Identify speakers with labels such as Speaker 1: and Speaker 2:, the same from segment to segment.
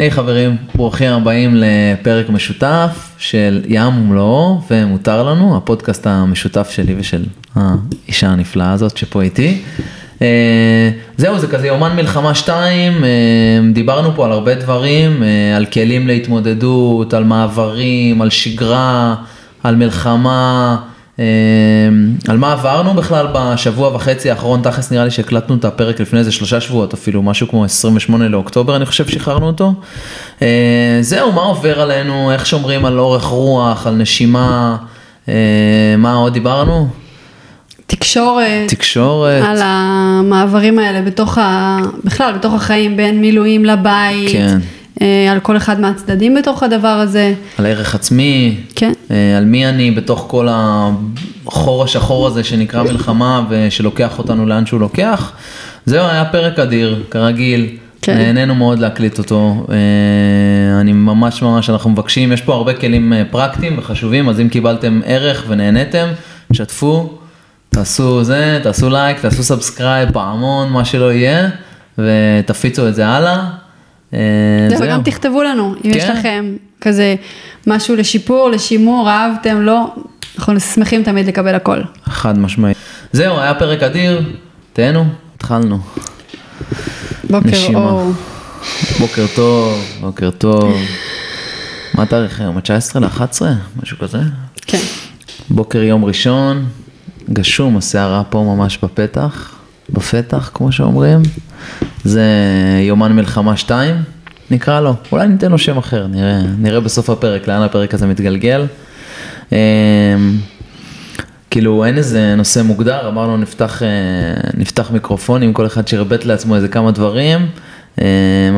Speaker 1: היי hey, חברים, ברוכים הבאים לפרק משותף של ים ומלואו ומותר לנו, הפודקאסט המשותף שלי ושל האישה הנפלאה הזאת שפה איתי. Uh, זהו, זה כזה יומן מלחמה 2, uh, דיברנו פה על הרבה דברים, uh, על כלים להתמודדות, על מעברים, על שגרה, על מלחמה. אמ, על מה עברנו בכלל בשבוע וחצי האחרון, תכלס נראה לי שהקלטנו את הפרק לפני איזה שלושה שבועות אפילו, משהו כמו 28 לאוקטובר אני חושב שחררנו אותו. אה, זהו, מה עובר עלינו, איך שומרים על אורך רוח, על נשימה, אה, מה עוד דיברנו?
Speaker 2: תקשורת,
Speaker 1: תקשורת,
Speaker 2: על המעברים האלה בתוך ה... בכלל, בתוך החיים בין מילואים לבית.
Speaker 1: כן.
Speaker 2: אה, על כל אחד מהצדדים בתוך הדבר הזה.
Speaker 1: על ערך עצמי,
Speaker 2: כן.
Speaker 1: אה, על מי אני בתוך כל החור השחור הזה שנקרא מלחמה ושלוקח אותנו לאן שהוא לוקח. זהו, היה פרק אדיר, כרגיל. כן. נהנינו מאוד להקליט אותו, אה, אני ממש ממש, אנחנו מבקשים, יש פה הרבה כלים פרקטיים וחשובים, אז אם קיבלתם ערך ונהניתם, שתפו, תעשו זה, תעשו לייק, תעשו subscribe, פעמון, מה שלא יהיה, ותפיצו את זה הלאה.
Speaker 2: אה, זהו, גם תכתבו לנו, אם יש כן. לכם כזה משהו לשיפור, לשימור, אהבתם, לא, אנחנו שמחים תמיד לקבל הכל.
Speaker 1: חד משמעי. זהו, היה פרק אדיר, תהנו, התחלנו.
Speaker 2: בוקר אור.
Speaker 1: בוקר טוב, בוקר טוב. מה התאריך היום? ה-19 ל-11? משהו כזה?
Speaker 2: כן.
Speaker 1: בוקר יום ראשון, גשום, הסערה פה ממש בפתח, בפתח, כמו שאומרים. זה יומן מלחמה 2, נקרא לו, אולי ניתן לו שם אחר, נראה, נראה בסוף הפרק לאן הפרק הזה מתגלגל. אמ, כאילו אין איזה נושא מוגדר, אמרנו נפתח, אה, נפתח מיקרופונים, כל אחד שירבט לעצמו איזה כמה דברים, אמ,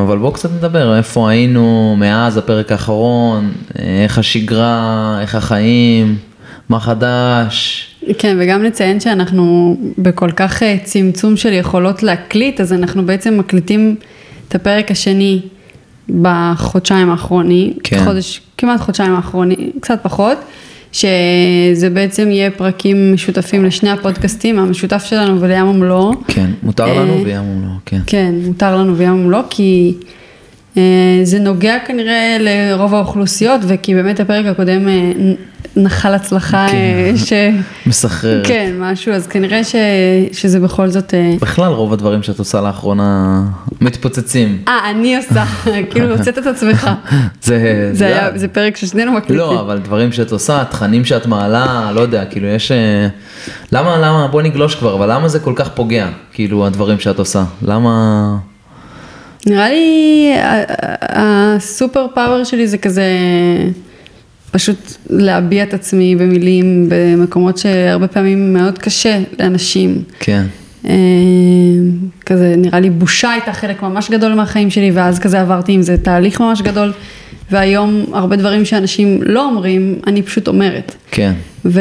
Speaker 1: אבל בואו קצת נדבר, איפה היינו מאז הפרק האחרון, איך השגרה, איך החיים, מה חדש.
Speaker 2: כן, וגם נציין שאנחנו בכל כך אה, צמצום של יכולות להקליט, אז אנחנו בעצם מקליטים את הפרק השני בחודשיים האחרונים,
Speaker 1: כן.
Speaker 2: חודש, כמעט חודשיים האחרונים, קצת פחות, שזה בעצם יהיה פרקים משותפים לשני הפודקאסטים, המשותף שלנו ולים ומלואו.
Speaker 1: כן, מותר לנו אה, וים ומלואו, כן.
Speaker 2: כן, מותר לנו וים ומלואו, כי... אה, זה נוגע כנראה לרוב האוכלוסיות, וכי באמת הפרק הקודם נחל הצלחה כן.
Speaker 1: אה, ש... מסחררת.
Speaker 2: כן, משהו, אז כנראה ש... שזה בכל זאת... אה,
Speaker 1: בכלל רוב הדברים שאת עושה לאחרונה מתפוצצים.
Speaker 2: אה, אני עושה, כאילו הוצאת את עצמך.
Speaker 1: זה...
Speaker 2: זה היה, זה פרק ששנינו מקליטים.
Speaker 1: לא, אבל דברים שאת עושה, תכנים שאת מעלה, לא יודע, כאילו יש... אה, למה, למה, בוא נגלוש כבר, אבל למה זה כל כך פוגע, כאילו, הדברים שאת עושה? למה...
Speaker 2: נראה לי הסופר פאוור שלי זה כזה... פשוט להביע את עצמי במילים במקומות שהרבה פעמים מאוד קשה לאנשים.
Speaker 1: כן. אה,
Speaker 2: כזה נראה לי בושה הייתה חלק ממש גדול מהחיים שלי ואז כזה עברתי עם זה תהליך ממש גדול והיום הרבה דברים שאנשים לא אומרים אני פשוט אומרת.
Speaker 1: כן.
Speaker 2: ו...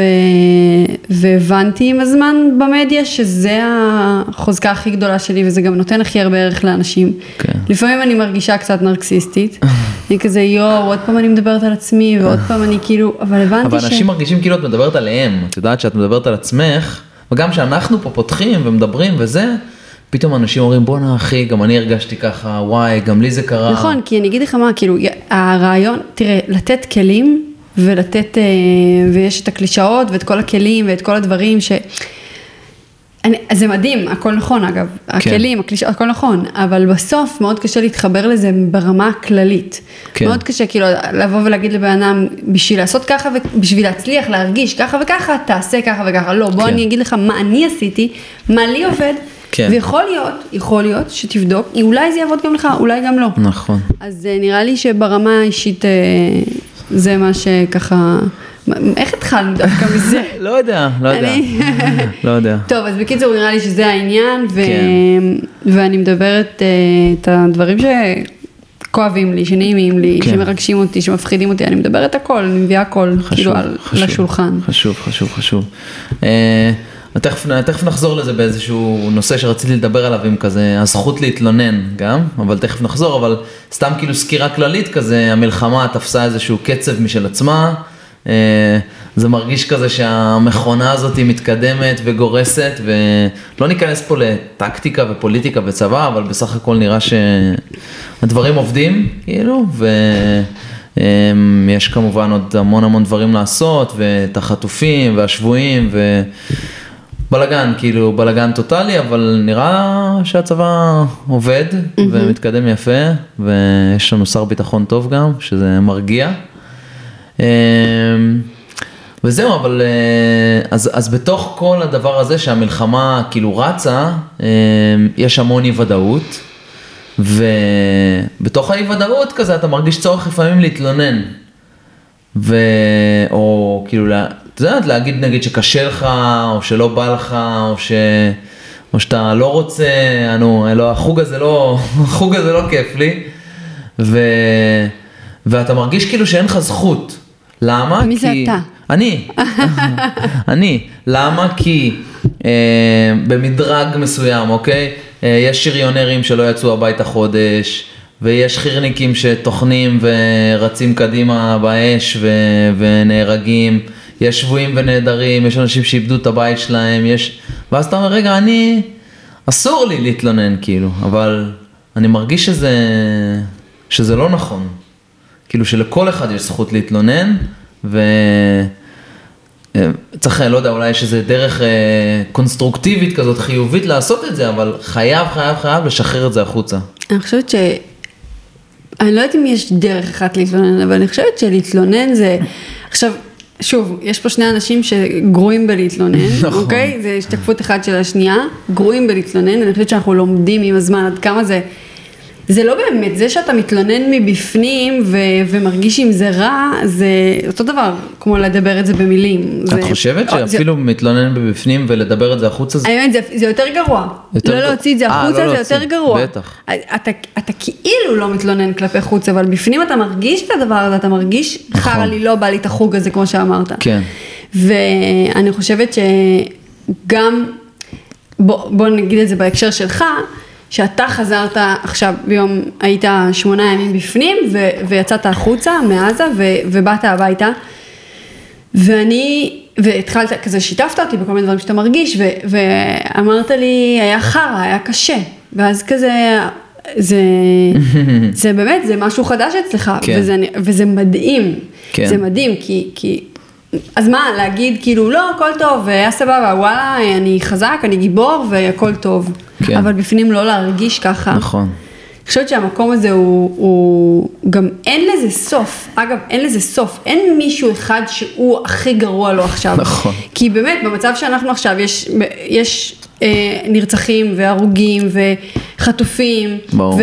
Speaker 2: והבנתי עם הזמן במדיה שזה החוזקה הכי גדולה שלי וזה גם נותן הכי הרבה ערך לאנשים.
Speaker 1: כן.
Speaker 2: לפעמים אני מרגישה קצת נרקסיסטית, אני כזה יואו, עוד פעם אני מדברת על עצמי ועוד פעם אני כאילו, אבל הבנתי
Speaker 1: אבל ש... אבל אנשים מרגישים כאילו את מדברת עליהם, את יודעת שאת מדברת על עצמך, וגם שאנחנו פה פותחים ומדברים וזה. פתאום אנשים אומרים בואנה אחי, גם אני הרגשתי ככה, וואי, גם לי זה קרה.
Speaker 2: נכון, כי אני אגיד לך מה, כאילו, הרעיון, תראה, לתת כלים ולתת, אה, ויש את הקלישאות ואת כל הכלים ואת כל הדברים ש... אני, זה מדהים, הכל נכון אגב, כן. הכלים, הקלישאות, הכל נכון, אבל בסוף מאוד קשה להתחבר לזה ברמה הכללית. כן. מאוד קשה כאילו לבוא ולהגיד לבן אדם, בשביל לעשות ככה ובשביל להצליח להרגיש ככה וככה, תעשה ככה וככה. לא, בוא כן. אני אגיד לך מה אני עשיתי, מה לי עובד. כן. ויכול להיות, יכול להיות שתבדוק, אולי זה יעבוד גם לך, אולי גם לא.
Speaker 1: נכון.
Speaker 2: אז אה, נראה לי שברמה האישית אה, זה מה שככה, איך התחלנו דווקא מזה?
Speaker 1: לא יודע, לא יודע, לא יודע.
Speaker 2: טוב, אז בקיצור נראה לי שזה העניין, ו... כן. ואני מדברת אה, את הדברים ש... כואבים לי, שנעימים לי, כן. שמרגשים אותי, שמפחידים אותי, אני מדברת הכל, אני מביאה הכל, חשוב, כאילו, חשוב, לשולחן.
Speaker 1: חשוב, חשוב, חשוב. Uh, תכף, תכף נחזור לזה באיזשהו נושא שרציתי לדבר עליו עם כזה הזכות להתלונן גם, אבל תכף נחזור, אבל סתם כאילו סקירה כללית כזה, המלחמה תפסה איזשהו קצב משל עצמה, אה, זה מרגיש כזה שהמכונה הזאת היא מתקדמת וגורסת, ולא ניכנס פה לטקטיקה ופוליטיקה וצבא, אבל בסך הכל נראה שהדברים עובדים, כאילו, ויש כמובן עוד המון המון דברים לעשות, ואת החטופים והשבויים, ו... בלאגן, כאילו בלאגן טוטאלי, אבל נראה שהצבא עובד mm-hmm. ומתקדם יפה, ויש לנו שר ביטחון טוב גם, שזה מרגיע. אמ, וזהו, אבל אה, אז, אז בתוך כל הדבר הזה שהמלחמה כאילו רצה, אמ, יש המון אי ודאות, ובתוך האי ודאות כזה אתה מרגיש צורך לפעמים להתלונן. ו... או כאילו, את יודעת, להגיד נגיד שקשה לך, או שלא בא לך, או, ש... או שאתה לא רוצה, נו, לא, החוג הזה לא, החוג הזה לא כיף לי, ו... ואתה מרגיש כאילו שאין לך זכות. למה?
Speaker 2: מי
Speaker 1: כי...
Speaker 2: זה אתה?
Speaker 1: אני, אני. למה? כי אה, במדרג מסוים, אוקיי? אה, יש שריונרים שלא יצאו הביתה חודש, ויש חירניקים שטוחנים ורצים קדימה באש ו- ונהרגים, יש שבויים ונעדרים, יש אנשים שאיבדו את הבית שלהם, יש... ואז אתה אומר, רגע, אני... אסור לי להתלונן, כאילו, אבל אני מרגיש שזה, שזה לא נכון. כאילו שלכל אחד יש זכות להתלונן, ו... צריך, לא יודע, אולי יש איזה דרך אה, קונסטרוקטיבית כזאת, חיובית לעשות את זה, אבל חייב, חייב, חייב לשחרר את זה החוצה.
Speaker 2: אני חושבת ש... אני לא יודעת אם יש דרך אחת להתלונן, אבל אני חושבת שלהתלונן זה... עכשיו, שוב, יש פה שני אנשים שגרועים בלהתלונן,
Speaker 1: נכון.
Speaker 2: אוקיי? זה השתקפות אחת של השנייה, גרועים בלהתלונן, אני חושבת שאנחנו לומדים עם הזמן עד כמה זה... זה לא באמת, זה שאתה מתלונן מבפנים ו- ומרגיש עם זה רע, זה אותו דבר כמו לדבר את זה במילים.
Speaker 1: את
Speaker 2: זה-
Speaker 1: חושבת
Speaker 2: זה-
Speaker 1: שאפילו מתלונן מבפנים ולדבר את זה החוצה זה...
Speaker 2: האמת, זה, זה יותר גרוע.
Speaker 1: יותר
Speaker 2: לא
Speaker 1: גרוע.
Speaker 2: להוציא את זה
Speaker 1: אה,
Speaker 2: החוצה,
Speaker 1: לא
Speaker 2: זה
Speaker 1: להוציא,
Speaker 2: יותר גרוע.
Speaker 1: בטח.
Speaker 2: אתה, אתה כאילו לא מתלונן כלפי חוץ, אבל בפנים אתה מרגיש את הדבר הזה, אתה מרגיש,
Speaker 1: נכון.
Speaker 2: חרא לי, לא בא לי את החוג הזה, כמו שאמרת.
Speaker 1: כן.
Speaker 2: ואני חושבת שגם, בוא, בוא נגיד את זה בהקשר שלך, שאתה חזרת עכשיו ביום, היית שמונה ימים בפנים ו, ויצאת החוצה מעזה ו, ובאת הביתה ואני, והתחלת, כזה שיתפת אותי בכל מיני דברים שאתה מרגיש ו, ואמרת לי היה חרא, היה קשה ואז כזה, זה, זה באמת, זה משהו חדש אצלך
Speaker 1: כן.
Speaker 2: וזה, וזה מדהים,
Speaker 1: כן.
Speaker 2: זה מדהים כי, כי אז מה, להגיד כאילו לא, הכל טוב, היה סבבה, וואלה, אני חזק, אני גיבור והכל טוב.
Speaker 1: כן.
Speaker 2: אבל בפנים לא להרגיש ככה.
Speaker 1: נכון.
Speaker 2: אני חושבת שהמקום הזה הוא, הוא, גם אין לזה סוף. אגב, אין לזה סוף. אין מישהו אחד שהוא הכי גרוע לו עכשיו.
Speaker 1: נכון.
Speaker 2: כי באמת, במצב שאנחנו עכשיו, יש, יש אה, נרצחים והרוגים וחטופים.
Speaker 1: ברור.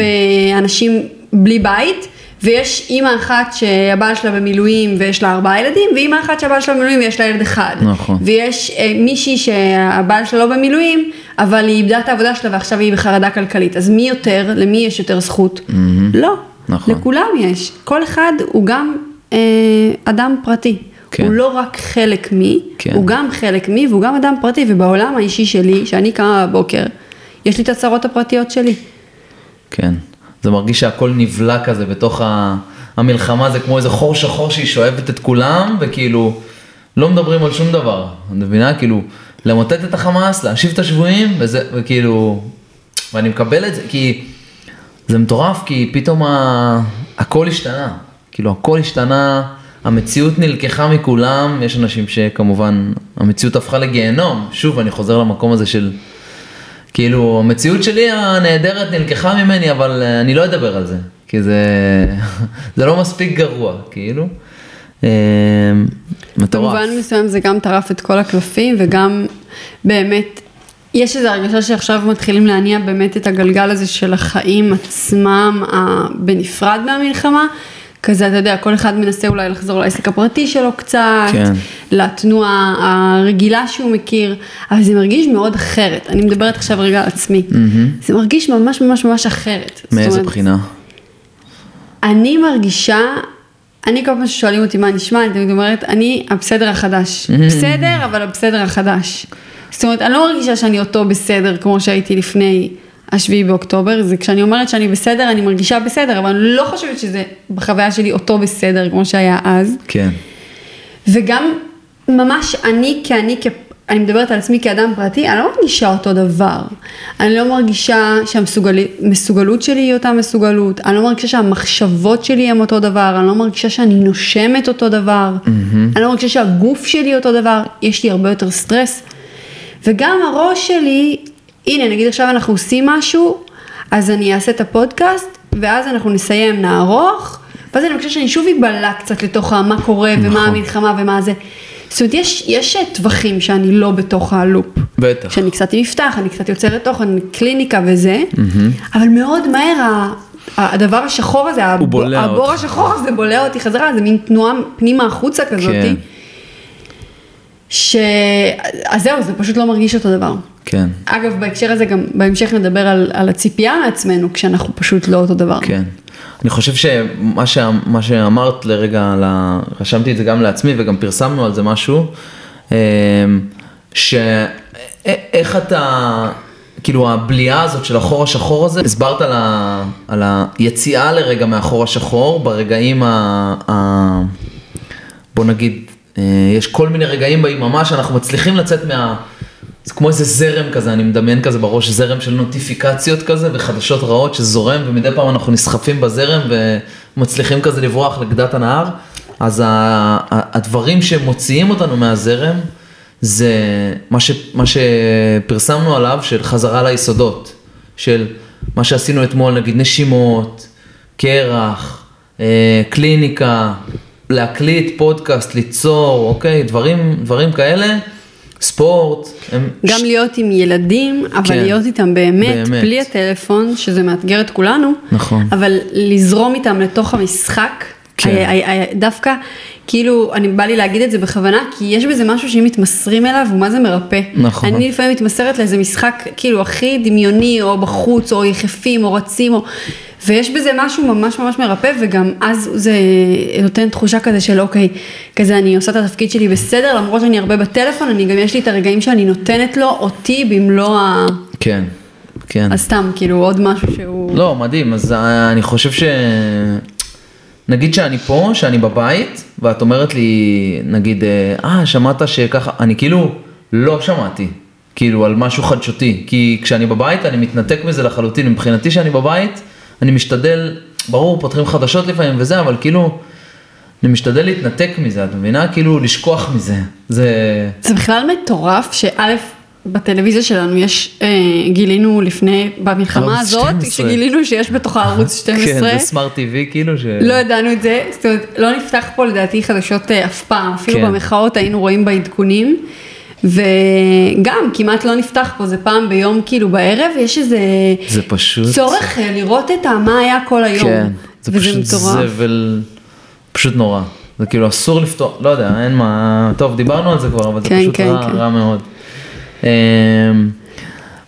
Speaker 2: ואנשים בלי בית. ויש אימא אחת שהבעל שלה במילואים ויש לה ארבעה ילדים, ואימא אחת שהבעל שלה במילואים ויש לה ילד אחד.
Speaker 1: נכון.
Speaker 2: ויש אה, מישהי שהבעל שלה לא במילואים, אבל היא איבדה את העבודה שלה ועכשיו היא בחרדה כלכלית. אז מי יותר, למי יש יותר זכות? לא.
Speaker 1: נכון.
Speaker 2: לכולם יש. כל אחד הוא גם אה, אדם פרטי.
Speaker 1: כן.
Speaker 2: הוא לא רק חלק מי,
Speaker 1: כן.
Speaker 2: הוא גם חלק מי והוא גם אדם פרטי, ובעולם האישי שלי, שאני קמה בבוקר, יש לי את הצרות הפרטיות שלי.
Speaker 1: כן. זה מרגיש שהכל נבלע כזה בתוך ה... המלחמה, זה כמו איזה חור שחור שהיא שואבת את כולם, וכאילו, לא מדברים על שום דבר. את מבינה? כאילו, למוטט את החמאס, להשיב את השבויים, וזה, וכאילו, ואני מקבל את זה, כי זה מטורף, כי פתאום ה... הכל השתנה. כאילו, הכל השתנה, המציאות נלקחה מכולם, יש אנשים שכמובן, המציאות הפכה לגיהנום. שוב, אני חוזר למקום הזה של... כאילו, המציאות שלי הנהדרת נלקחה ממני, אבל אה, אני לא אדבר על זה, כי זה, זה לא מספיק גרוע, כאילו. אה, מטורף.
Speaker 2: במובן מסוים זה גם טרף את כל הקלפים וגם באמת, יש איזו הרגשה שעכשיו מתחילים להניע באמת את הגלגל הזה של החיים עצמם בנפרד מהמלחמה. כזה, אתה יודע, כל אחד מנסה אולי לחזור לעסק הפרטי שלו קצת,
Speaker 1: כן.
Speaker 2: לתנועה הרגילה שהוא מכיר, אבל זה מרגיש מאוד אחרת. אני מדברת עכשיו רגע על עצמי. זה מרגיש ממש ממש ממש אחרת.
Speaker 1: מאיזה
Speaker 2: אומרת,
Speaker 1: בחינה?
Speaker 2: אני מרגישה, אני כל פעם ששואלים אותי מה נשמע, אני תמיד אומרת, אני הבסדר החדש. בסדר, אבל הבסדר החדש. זאת אומרת, אני לא מרגישה שאני אותו בסדר כמו שהייתי לפני השביעי באוקטובר, זה כשאני אומרת שאני בסדר, אני מרגישה בסדר, אבל אני לא חושבת שזה בחוויה שלי אותו בסדר כמו שהיה אז.
Speaker 1: כן.
Speaker 2: וגם ממש אני כאני, כ... אני מדברת על עצמי כאדם פרטי, אני לא מרגישה אותו דבר. אני לא מרגישה שהמסוגלות שלי היא אותה מסוגלות, אני לא מרגישה שהמחשבות שלי הן אותו דבר, אני לא מרגישה שאני נושמת אותו דבר, mm-hmm. אני לא מרגישה שהגוף שלי אותו דבר, יש לי הרבה יותר סטרס. וגם הראש שלי, הנה נגיד עכשיו אנחנו עושים משהו, אז אני אעשה את הפודקאסט, ואז אנחנו נסיים, נערוך, ואז אני חושבת שאני שוב אבלע קצת לתוך מה קורה, נכון. ומה המלחמה ומה זה. זאת אומרת, יש, יש טווחים שאני לא בתוך הלופ.
Speaker 1: בטח.
Speaker 2: שאני קצת מפתח, אני קצת יוצרת תוכן, קליניקה וזה, mm-hmm. אבל מאוד מהר הדבר השחור הזה, הבור אותך. השחור הזה בולע אותי חזרה, זה מין תנועה פנימה החוצה כזאת. כן. ש... אז זהו, זה פשוט לא מרגיש אותו דבר.
Speaker 1: כן.
Speaker 2: אגב, בהקשר הזה גם בהמשך נדבר על, על הציפייה מעצמנו, כשאנחנו פשוט לא אותו דבר.
Speaker 1: כן. אני חושב שמה ש... שאמרת לרגע, לה... רשמתי את זה גם לעצמי וגם פרסמנו על זה משהו, אמ, שאיך אתה, כאילו הבליעה הזאת של החור השחור הזה, הסברת על, ה... על היציאה לרגע מהחור השחור, ברגעים ה... ה... בוא נגיד, יש כל מיני רגעים ביממה שאנחנו מצליחים לצאת מה... זה כמו איזה זרם כזה, אני מדמיין כזה בראש, זרם של נוטיפיקציות כזה וחדשות רעות שזורם ומדי פעם אנחנו נסחפים בזרם ומצליחים כזה לברוח לגדת הנהר. אז הדברים שמוציאים אותנו מהזרם זה מה, ש, מה שפרסמנו עליו של חזרה ליסודות, של מה שעשינו אתמול, נגיד נשימות, קרח, אה, קליניקה, להקליט פודקאסט, ליצור, אוקיי, דברים, דברים כאלה. ספורט.
Speaker 2: הם גם ש... להיות עם ילדים, אבל כן, להיות איתם באמת, באמת, בלי הטלפון, שזה מאתגר את כולנו.
Speaker 1: נכון.
Speaker 2: אבל לזרום איתם לתוך המשחק, כן. היה, היה, היה, דווקא, כאילו, אני בא לי להגיד את זה בכוונה, כי יש בזה משהו שאם מתמסרים אליו, הוא מה זה מרפא.
Speaker 1: נכון.
Speaker 2: אני לפעמים מתמסרת לאיזה משחק, כאילו, הכי דמיוני, או בחוץ, או יחפים, או רצים, או... ויש בזה משהו ממש ממש מרפא, וגם אז זה נותן תחושה כזה של אוקיי, כזה אני עושה את התפקיד שלי בסדר, למרות שאני הרבה בטלפון, אני גם יש לי את הרגעים שאני נותנת לו אותי במלוא ה...
Speaker 1: כן, כן.
Speaker 2: אז סתם, כאילו עוד משהו שהוא...
Speaker 1: לא, מדהים, אז אה, אני חושב ש... נגיד שאני פה, שאני בבית, ואת אומרת לי, נגיד, אה, שמעת שככה, אני כאילו לא שמעתי, כאילו על משהו חדשותי, כי כשאני בבית אני מתנתק מזה לחלוטין, מבחינתי שאני בבית, אני משתדל, ברור, פותחים חדשות לפעמים וזה, אבל כאילו, אני משתדל להתנתק מזה, את מבינה? כאילו, לשכוח מזה. זה...
Speaker 2: זה בכלל מטורף שא', בטלוויזיה שלנו יש, אה, גילינו לפני, במלחמה הזאת, 12. שגילינו שיש בתוכה ערוץ 12.
Speaker 1: כן, זה סמארט TV כאילו ש...
Speaker 2: לא ידענו את זה, זאת אומרת, לא נפתח פה לדעתי חדשות אה, אף פעם, אפילו כן. במחאות היינו רואים בעדכונים. וגם כמעט לא נפתח פה, זה פעם ביום כאילו בערב, יש איזה...
Speaker 1: זה פשוט...
Speaker 2: צורך אה, לראות את מה היה כל היום.
Speaker 1: כן, זה פשוט מטורף. זבל, פשוט נורא. זה כאילו אסור לפתוח, לא יודע, אין מה, טוב, דיברנו על זה כבר, אבל כן, זה פשוט כן, רע, כן. רע מאוד. אמ,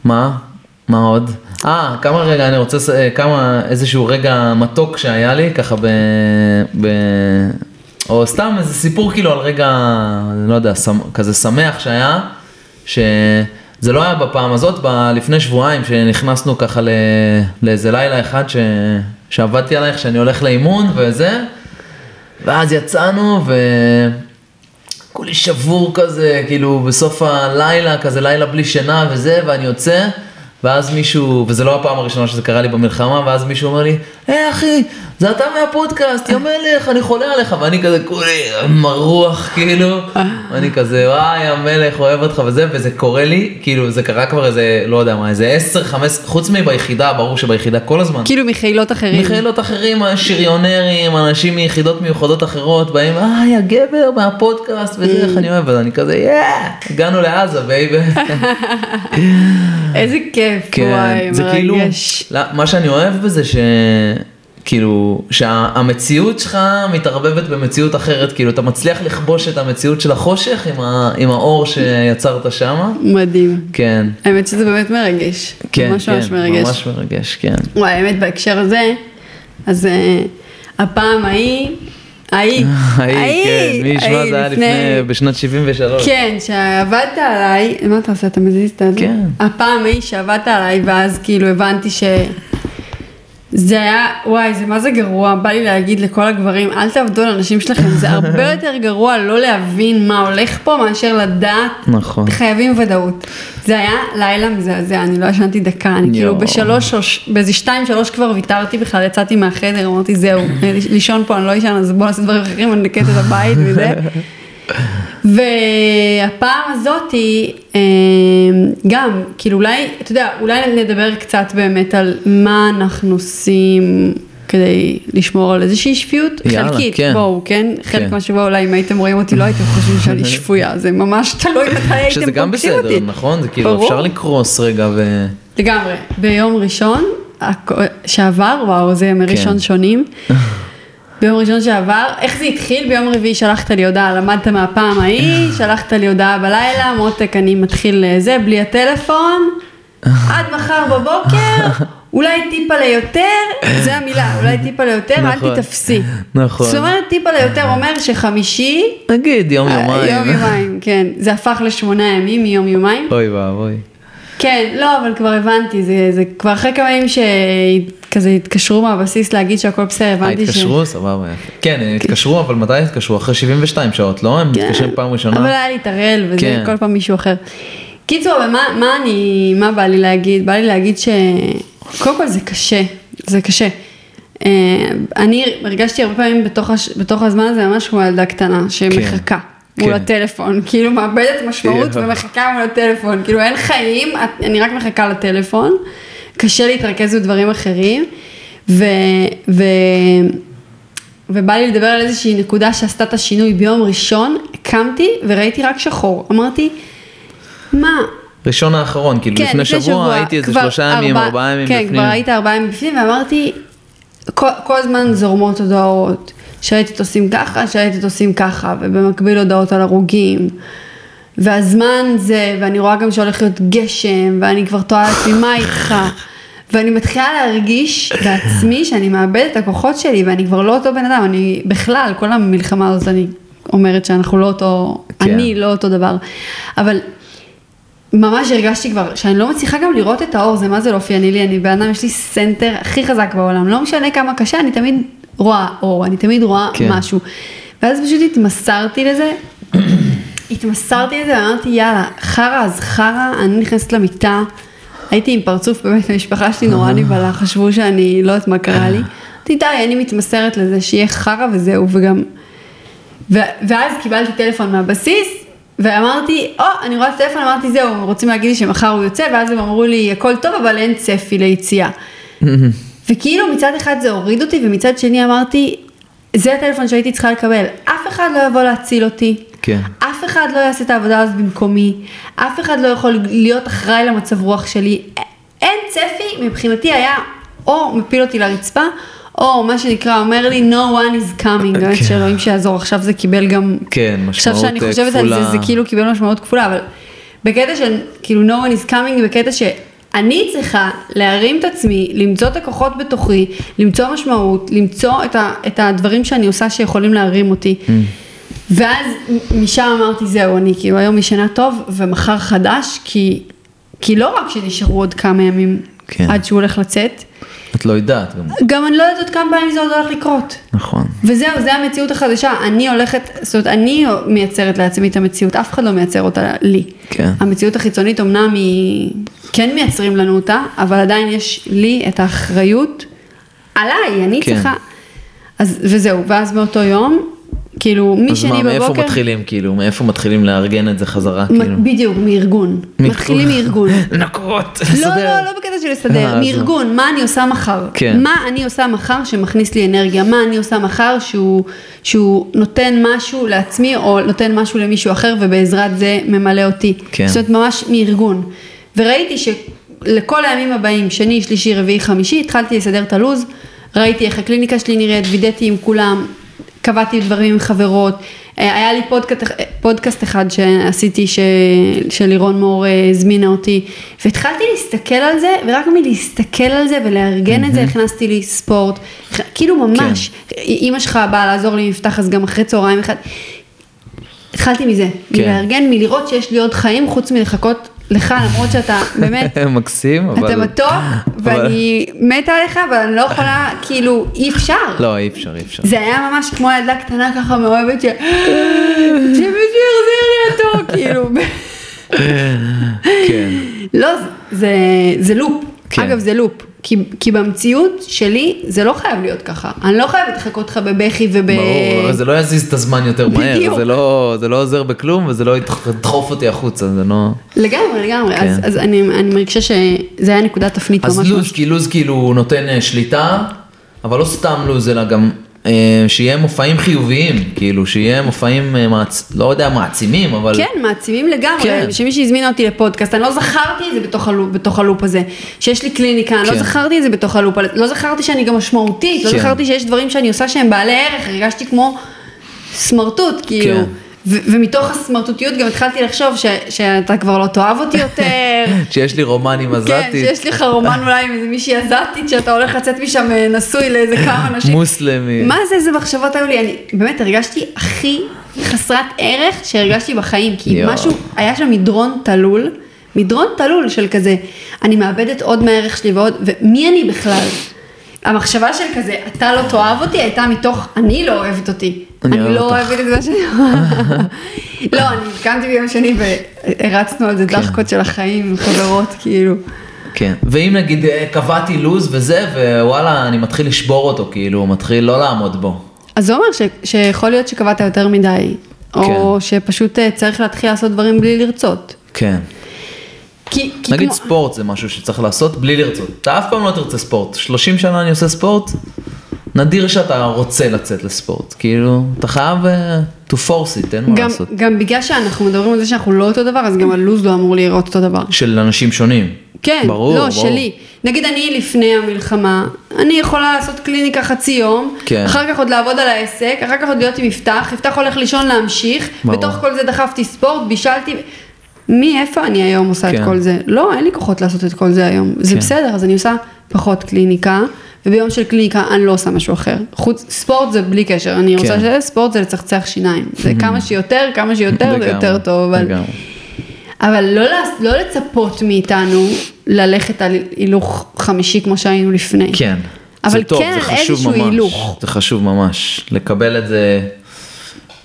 Speaker 1: מה? מה עוד? אה, כמה רגע, אני רוצה, אה, כמה, איזשהו רגע מתוק שהיה לי, ככה ב... ב או סתם איזה סיפור כאילו על רגע, לא יודע, כזה שמח שהיה, שזה לא היה בפעם הזאת, ב- לפני שבועיים שנכנסנו ככה לאיזה לילה אחד ש... שעבדתי עלייך, שאני הולך לאימון וזה, ואז יצאנו ו... כולי שבור כזה, כאילו בסוף הלילה, כזה לילה בלי שינה וזה, ואני יוצא. ואז מישהו, וזה לא הפעם הראשונה שזה קרה לי במלחמה, ואז מישהו אומר לי, היי אחי, זה אתה מהפודקאסט, יא מלך, אני חולה עליך, ואני כזה כולי מרוח כאילו, ואני כזה וואי המלך אוהב אותך וזה, וזה קורה לי, כאילו זה קרה כבר איזה, לא יודע מה, איזה 10, 15, חוץ מביחידה, ברור שביחידה כל הזמן.
Speaker 2: כאילו מחילות אחרים.
Speaker 1: מחילות אחרים, שריונרים, אנשים מיחידות מיוחדות אחרות, באים, היי הגבר מהפודקאסט וזה, איך אני אוהב, ואני כזה, יאה, הגענו לעזה baby.
Speaker 2: איזה כיף, כן, וואי,
Speaker 1: כאילו, מה שאני אוהב בזה ש... כאילו, שהמציאות שלך מתערבבת במציאות אחרת, כאילו, אתה מצליח לכבוש את המציאות של החושך עם, ה, עם האור שיצרת שם.
Speaker 2: מדהים.
Speaker 1: כן.
Speaker 2: האמת שזה באמת מרגש.
Speaker 1: כן,
Speaker 2: ממש
Speaker 1: כן,
Speaker 2: ממש מרגש.
Speaker 1: ממש מרגש, כן.
Speaker 2: וואי, האמת, בהקשר הזה, אז uh, הפעם ההיא, ההיא,
Speaker 1: ההיא, כן, מי ישמע זה היה לפני, בשנת 73.
Speaker 2: כן, שעבדת עליי, מה אתה עושה, אתה מזיז את זה?
Speaker 1: כן.
Speaker 2: הפעם ההיא שעבדת עליי, ואז כאילו הבנתי ש... זה היה, וואי, זה מה זה גרוע, בא לי להגיד לכל הגברים, אל תעבדו על הנשים שלכם, זה הרבה יותר גרוע לא להבין מה הולך פה מאשר לדעת,
Speaker 1: נכון.
Speaker 2: חייבים ודאות. זה היה לילה מזעזע, אני לא ישנתי דקה, אני כאילו
Speaker 1: יואו.
Speaker 2: בשלוש, באיזה שתיים, שלוש כבר ויתרתי בכלל, יצאתי מהחדר, אמרתי זהו, לישון פה אני לא אשן, אז בוא נעשה דברים אחרים, אני נקט את הבית וזה. והפעם הזאתי, אה, גם, כאילו אולי, אתה יודע, אולי נדבר קצת באמת על מה אנחנו עושים כדי לשמור על איזושהי שפיות,
Speaker 1: יאללה,
Speaker 2: חלקית,
Speaker 1: כן.
Speaker 2: בואו, כן? חלק
Speaker 1: כן.
Speaker 2: מהשבוע אולי אם הייתם רואים אותי לא הייתם חושבים שאני שפויה, זה ממש תלוי מתי הייתם
Speaker 1: שזה גם
Speaker 2: פוגשים
Speaker 1: בסדר,
Speaker 2: אותי.
Speaker 1: נכון? זה כאילו
Speaker 2: ברור.
Speaker 1: אפשר לקרוס רגע ו...
Speaker 2: לגמרי. ביום ראשון שעבר, וואו, זה ימי
Speaker 1: כן.
Speaker 2: ראשון שונים. ביום ראשון שעבר, איך זה התחיל? ביום רביעי שלחת לי הודעה, למדת מהפעם ההיא, שלחת לי הודעה בלילה, מותק, אני מתחיל אה, זה, בלי הטלפון, עד מחר בבוקר, אולי טיפה ליותר, זה המילה, אולי טיפה ליותר, אל
Speaker 1: נכון.
Speaker 2: תתפסי.
Speaker 1: נכון.
Speaker 2: זאת אומרת, טיפה ליותר אומר שחמישי,
Speaker 1: נגיד יום
Speaker 2: אה,
Speaker 1: יומיים.
Speaker 2: יום יומיים, כן, זה הפך לשמונה ימים מיום יומיים.
Speaker 1: אוי ואבוי.
Speaker 2: כן, לא, אבל כבר הבנתי, זה, זה כבר אחרי כמה ימים שכזה התקשרו מהבסיס להגיד שהכל בסדר, הבנתי ש...
Speaker 1: התקשרו? סבבה. כן, הם התקשרו, אבל מתי התקשרו? אחרי 72 שעות, לא? הם
Speaker 2: כן.
Speaker 1: מתקשרים פעם
Speaker 2: אבל
Speaker 1: ראשונה?
Speaker 2: היה לי את הראל וזה,
Speaker 1: כן.
Speaker 2: כל פעם מישהו אחר. קיצור, אבל מה, אני, מה בא לי להגיד? בא לי להגיד ש... קודם כל זה קשה, זה קשה. אה, אני הרגשתי הרבה פעמים בתוך, הש... בתוך הזמן הזה ממש כמו ילדה קטנה שמחכה. מול
Speaker 1: כן.
Speaker 2: הטלפון, כאילו מאבדת משמעות
Speaker 1: יואו.
Speaker 2: ומחכה מול הטלפון, כאילו אין חיים, אני רק מחכה לטלפון, קשה להתרכז בדברים אחרים, ו, ו, ובא לי לדבר על איזושהי נקודה שעשתה את השינוי. ביום ראשון, קמתי וראיתי רק שחור, אמרתי, מה,
Speaker 1: ראשון האחרון, כאילו
Speaker 2: כן,
Speaker 1: לפני שבוע הייתי איזה שלושה ימים,
Speaker 2: ארבע-
Speaker 1: ארבעה ימים
Speaker 2: כן,
Speaker 1: בפנים.
Speaker 2: כבר היית ארבעה ימים בפנים, ואמרתי, כל, כל הזמן זורמות הודעות, שהייתם עושים ככה, שהייתם עושים ככה, ובמקביל הודעות על הרוגים. והזמן זה, ואני רואה גם שהולך להיות גשם, ואני כבר תוהה לעצמי, מה איתך? ואני מתחילה להרגיש בעצמי שאני מאבדת את הכוחות שלי, ואני כבר לא אותו בן אדם, אני בכלל, כל המלחמה הזאת אני אומרת שאנחנו לא אותו,
Speaker 1: כן.
Speaker 2: אני לא אותו דבר. אבל ממש הרגשתי כבר שאני לא מצליחה גם לראות את האור, זה מה זה לא אופייני לי, אני בן אדם, יש לי center הכי חזק בעולם, לא משנה כמה קשה, אני תמיד רואה אור, אני תמיד רואה
Speaker 1: כן.
Speaker 2: משהו. ואז פשוט התמסרתי לזה, התמסרתי לזה ואמרתי יאללה, חרא אז חרא, אני נכנסת למיטה, הייתי עם פרצוף, באמת המשפחה שלי נורא נבהלה, חשבו שאני לא יודעת מה קרה לי. אמרתי די, אני מתמסרת לזה, שיהיה חרא וזהו, וגם... ו- ואז קיבלתי טלפון מהבסיס, ואמרתי, או, אני רואה את הטלפון, אמרתי, זהו, רוצים להגיד לי שמחר הוא יוצא, ואז הם אמרו לי, הכל טוב, אבל אין צפי ליציאה. וכאילו מצד אחד זה הוריד אותי, ומצד שני אמרתי, זה הטלפון שהייתי צריכה לקבל. אף אחד לא יבוא להציל אותי.
Speaker 1: כן.
Speaker 2: אף אחד לא יעשה את העבודה הזאת במקומי. אף אחד לא יכול להיות אחראי למצב רוח שלי. אין צפי, מבחינתי היה או מפיל אותי לרצפה, או מה שנקרא אומר לי, no one is coming, באמת
Speaker 1: כן.
Speaker 2: שאלוהים שיעזור, עכשיו זה קיבל גם,
Speaker 1: כן,
Speaker 2: עכשיו
Speaker 1: משמעות
Speaker 2: שאני
Speaker 1: אה,
Speaker 2: חושבת על זה,
Speaker 1: כפולה.
Speaker 2: זה כאילו קיבל משמעות כפולה, אבל בקטע של כאילו no one is coming, בקטע שאני צריכה להרים את עצמי, למצוא את הכוחות בתוכי, למצוא משמעות, למצוא את, ה, את הדברים שאני עושה שיכולים להרים אותי.
Speaker 1: Mm.
Speaker 2: ואז משם אמרתי זהו, אני כאילו היום ישנה טוב ומחר חדש, כי, כי לא רק שנשארו עוד כמה ימים
Speaker 1: כן.
Speaker 2: עד שהוא הולך לצאת,
Speaker 1: את לא יודעת גם.
Speaker 2: גם אני לא יודעת כמה פעמים זה עוד הולך לקרות.
Speaker 1: נכון.
Speaker 2: וזהו, זה המציאות החדשה. אני הולכת, זאת אומרת, אני מייצרת לעצמי את המציאות, אף אחד לא מייצר אותה לי.
Speaker 1: כן.
Speaker 2: המציאות החיצונית אמנם היא, כן מייצרים לנו אותה, אבל עדיין יש לי את האחריות עליי, אני
Speaker 1: כן.
Speaker 2: צריכה. אז, וזהו, ואז מאותו יום, כאילו,
Speaker 1: אז
Speaker 2: משני
Speaker 1: מה,
Speaker 2: בבוקר...
Speaker 1: מאיפה מתחילים, כאילו? מאיפה מתחילים לארגן את זה חזרה, כאילו?
Speaker 2: בדיוק, מארגון. מתחילים מארגון. לא,
Speaker 1: לסדר.
Speaker 2: לא, לא בקטע של לסדר,
Speaker 1: אה, אז
Speaker 2: מארגון, מה אני עושה מחר?
Speaker 1: כן.
Speaker 2: מה אני עושה מחר שמכניס לי אנרגיה? מה אני עושה מחר שהוא, שהוא נותן משהו לעצמי או נותן משהו למישהו אחר ובעזרת זה ממלא אותי?
Speaker 1: כן.
Speaker 2: זאת אומרת, ממש מארגון. וראיתי שלכל הימים הבאים, שני, שלישי, רביעי, חמישי, התחלתי לסדר את הלו"ז, ראיתי איך הקליניקה שלי נראית, וידאתי עם כולם, קבעתי דברים עם חברות, אה, היה לי פודקאסט, פודקאסט אחד שעשיתי ש, שלירון מור אה, הזמינה אותי, והתחלתי להסתכל על זה, ורק מלהסתכל על זה ולארגן את זה, הכנסתי לי ספורט, כאילו ממש, אימא שלך באה לעזור לי מפתח, אז גם אחרי צהריים אחד, התחלתי מזה,
Speaker 1: כן.
Speaker 2: מלארגן, מלראות שיש לי עוד חיים חוץ מלחכות לך, למרות שאתה באמת,
Speaker 1: מקסים, אבל...
Speaker 2: אתה מתוק, ואני מתה עליך, אבל אני לא יכולה, כאילו, אי אפשר.
Speaker 1: לא, אי אפשר, אי אפשר.
Speaker 2: זה היה ממש כמו ילדה קטנה ככה מאוהבת ש... שמישהו יחזיר לי אותו, כאילו.
Speaker 1: כן.
Speaker 2: לא, זה, זה לופ.
Speaker 1: כן.
Speaker 2: אגב, זה לופ. כי, כי במציאות שלי זה לא חייב להיות ככה. אני לא חייבת לחכות לך בבכי וב...
Speaker 1: ברור, זה לא יזיז את הזמן יותר מהר,
Speaker 2: בדיוק.
Speaker 1: זה לא, זה לא עוזר בכלום וזה לא ידחוף אותי החוצה, זה לא...
Speaker 2: לגמרי, לגמרי.
Speaker 1: כן.
Speaker 2: אז, אז אני, אני מרגישה שזה היה נקודת תפנית ממש
Speaker 1: אז לוז, כי לוז כאילו נותן אה, שליטה, אבל לא סתם לוז, אלא גם שיהיה מופעים חיוביים, כאילו, שיהיה מופעים, אה, מעצ... לא יודע, מעצימים, אבל...
Speaker 2: כן, מעצימים לגמרי,
Speaker 1: כן.
Speaker 2: שמישהי הזמינה אותי לפודקאסט, אני לא זכרתי את זה בתוך הלופ, בתוך הלופ הזה, שיש לי קליניקה, אני לא
Speaker 1: כן.
Speaker 2: זכרתי את זה בתוך הלופ, לא זכרתי שאני גם משמעותית, לא
Speaker 1: כן.
Speaker 2: זכרתי שיש דברים שאני עושה שהם בעלי ערך, הרגשתי כמו סמרטוט, כאילו,
Speaker 1: כן.
Speaker 2: ו- ומתוך הסמרטוטיות גם התחלתי לחשוב ש- שאתה כבר לא תאהב אותי יותר.
Speaker 1: שיש לי רומן עם
Speaker 2: כן,
Speaker 1: עזתית,
Speaker 2: שיש לך רומן אולי עם איזה מישהי עזתית, שאתה הולך לצאת משם אה, נשוי לאיזה כמה אנשים.
Speaker 1: מוסלמי.
Speaker 2: מה זה, איזה מחשבות היו לי? אני באמת הרגשתי הכי חסרת ערך שהרגשתי בחיים, כי. משהו, היה שם מדרון תלול, מדרון תלול של כזה, אני מאבדת עוד מהערך שלי ועוד, ומי אני בכלל? המחשבה של כזה, אתה לא תאהב אותי, הייתה מתוך, אני לא אוהבת אותי.
Speaker 1: אני
Speaker 2: לא. אוהבת את מה שאני אומרת. לא, אני קמתי ביום שני והרצנו על זה
Speaker 1: כן.
Speaker 2: דחקות של החיים חברות, כאילו.
Speaker 1: כן, ואם נגיד אה, קבעתי לוז וזה, ווואלה, אני מתחיל לשבור אותו, כאילו, מתחיל לא לעמוד בו.
Speaker 2: אז זה אומר ש, שיכול להיות שקבעת יותר מדי, או
Speaker 1: כן.
Speaker 2: שפשוט אה, צריך להתחיל לעשות דברים בלי לרצות.
Speaker 1: כן.
Speaker 2: כי, כי
Speaker 1: נגיד
Speaker 2: כמו...
Speaker 1: ספורט זה משהו שצריך לעשות בלי לרצות. אתה אף פעם לא תרצה ספורט. 30 שנה אני עושה ספורט, נדיר שאתה רוצה לצאת לספורט. כאילו, אתה חייב אה, to force it, אין מה
Speaker 2: גם,
Speaker 1: לעשות.
Speaker 2: גם בגלל שאנחנו מדברים על זה שאנחנו לא אותו דבר, אז גם הלו"ז לא אמור להיראות אותו דבר.
Speaker 1: של אנשים שונים.
Speaker 2: כן,
Speaker 1: ברור,
Speaker 2: לא,
Speaker 1: ברור.
Speaker 2: שלי. נגיד אני לפני המלחמה, אני יכולה לעשות קליניקה חצי יום,
Speaker 1: כן.
Speaker 2: אחר כך עוד לעבוד על העסק, אחר כך עוד להיות עם יפתח, יפתח הולך לישון להמשיך,
Speaker 1: ברור.
Speaker 2: בתוך כל זה דחפתי ספורט, בישלתי, מי, איפה אני היום עושה
Speaker 1: כן.
Speaker 2: את כל זה? לא, אין לי כוחות לעשות את כל זה היום, זה
Speaker 1: כן.
Speaker 2: בסדר, אז אני עושה פחות קליניקה, וביום של קליניקה אני לא עושה משהו אחר. חוץ, ספורט זה בלי קשר, אני רוצה
Speaker 1: כן.
Speaker 2: שזה, ספורט זה לצחצח שיניים, זה כמה שיותר, כמה שיותר זה יותר טוב, אבל... אבל לא, לא לצפות מאיתנו ללכת על הילוך חמישי כמו שהיינו לפני.
Speaker 1: כן.
Speaker 2: אבל
Speaker 1: זה טוב,
Speaker 2: כן
Speaker 1: זה חשוב ממש.
Speaker 2: הילוך.
Speaker 1: זה חשוב ממש. לקבל את זה,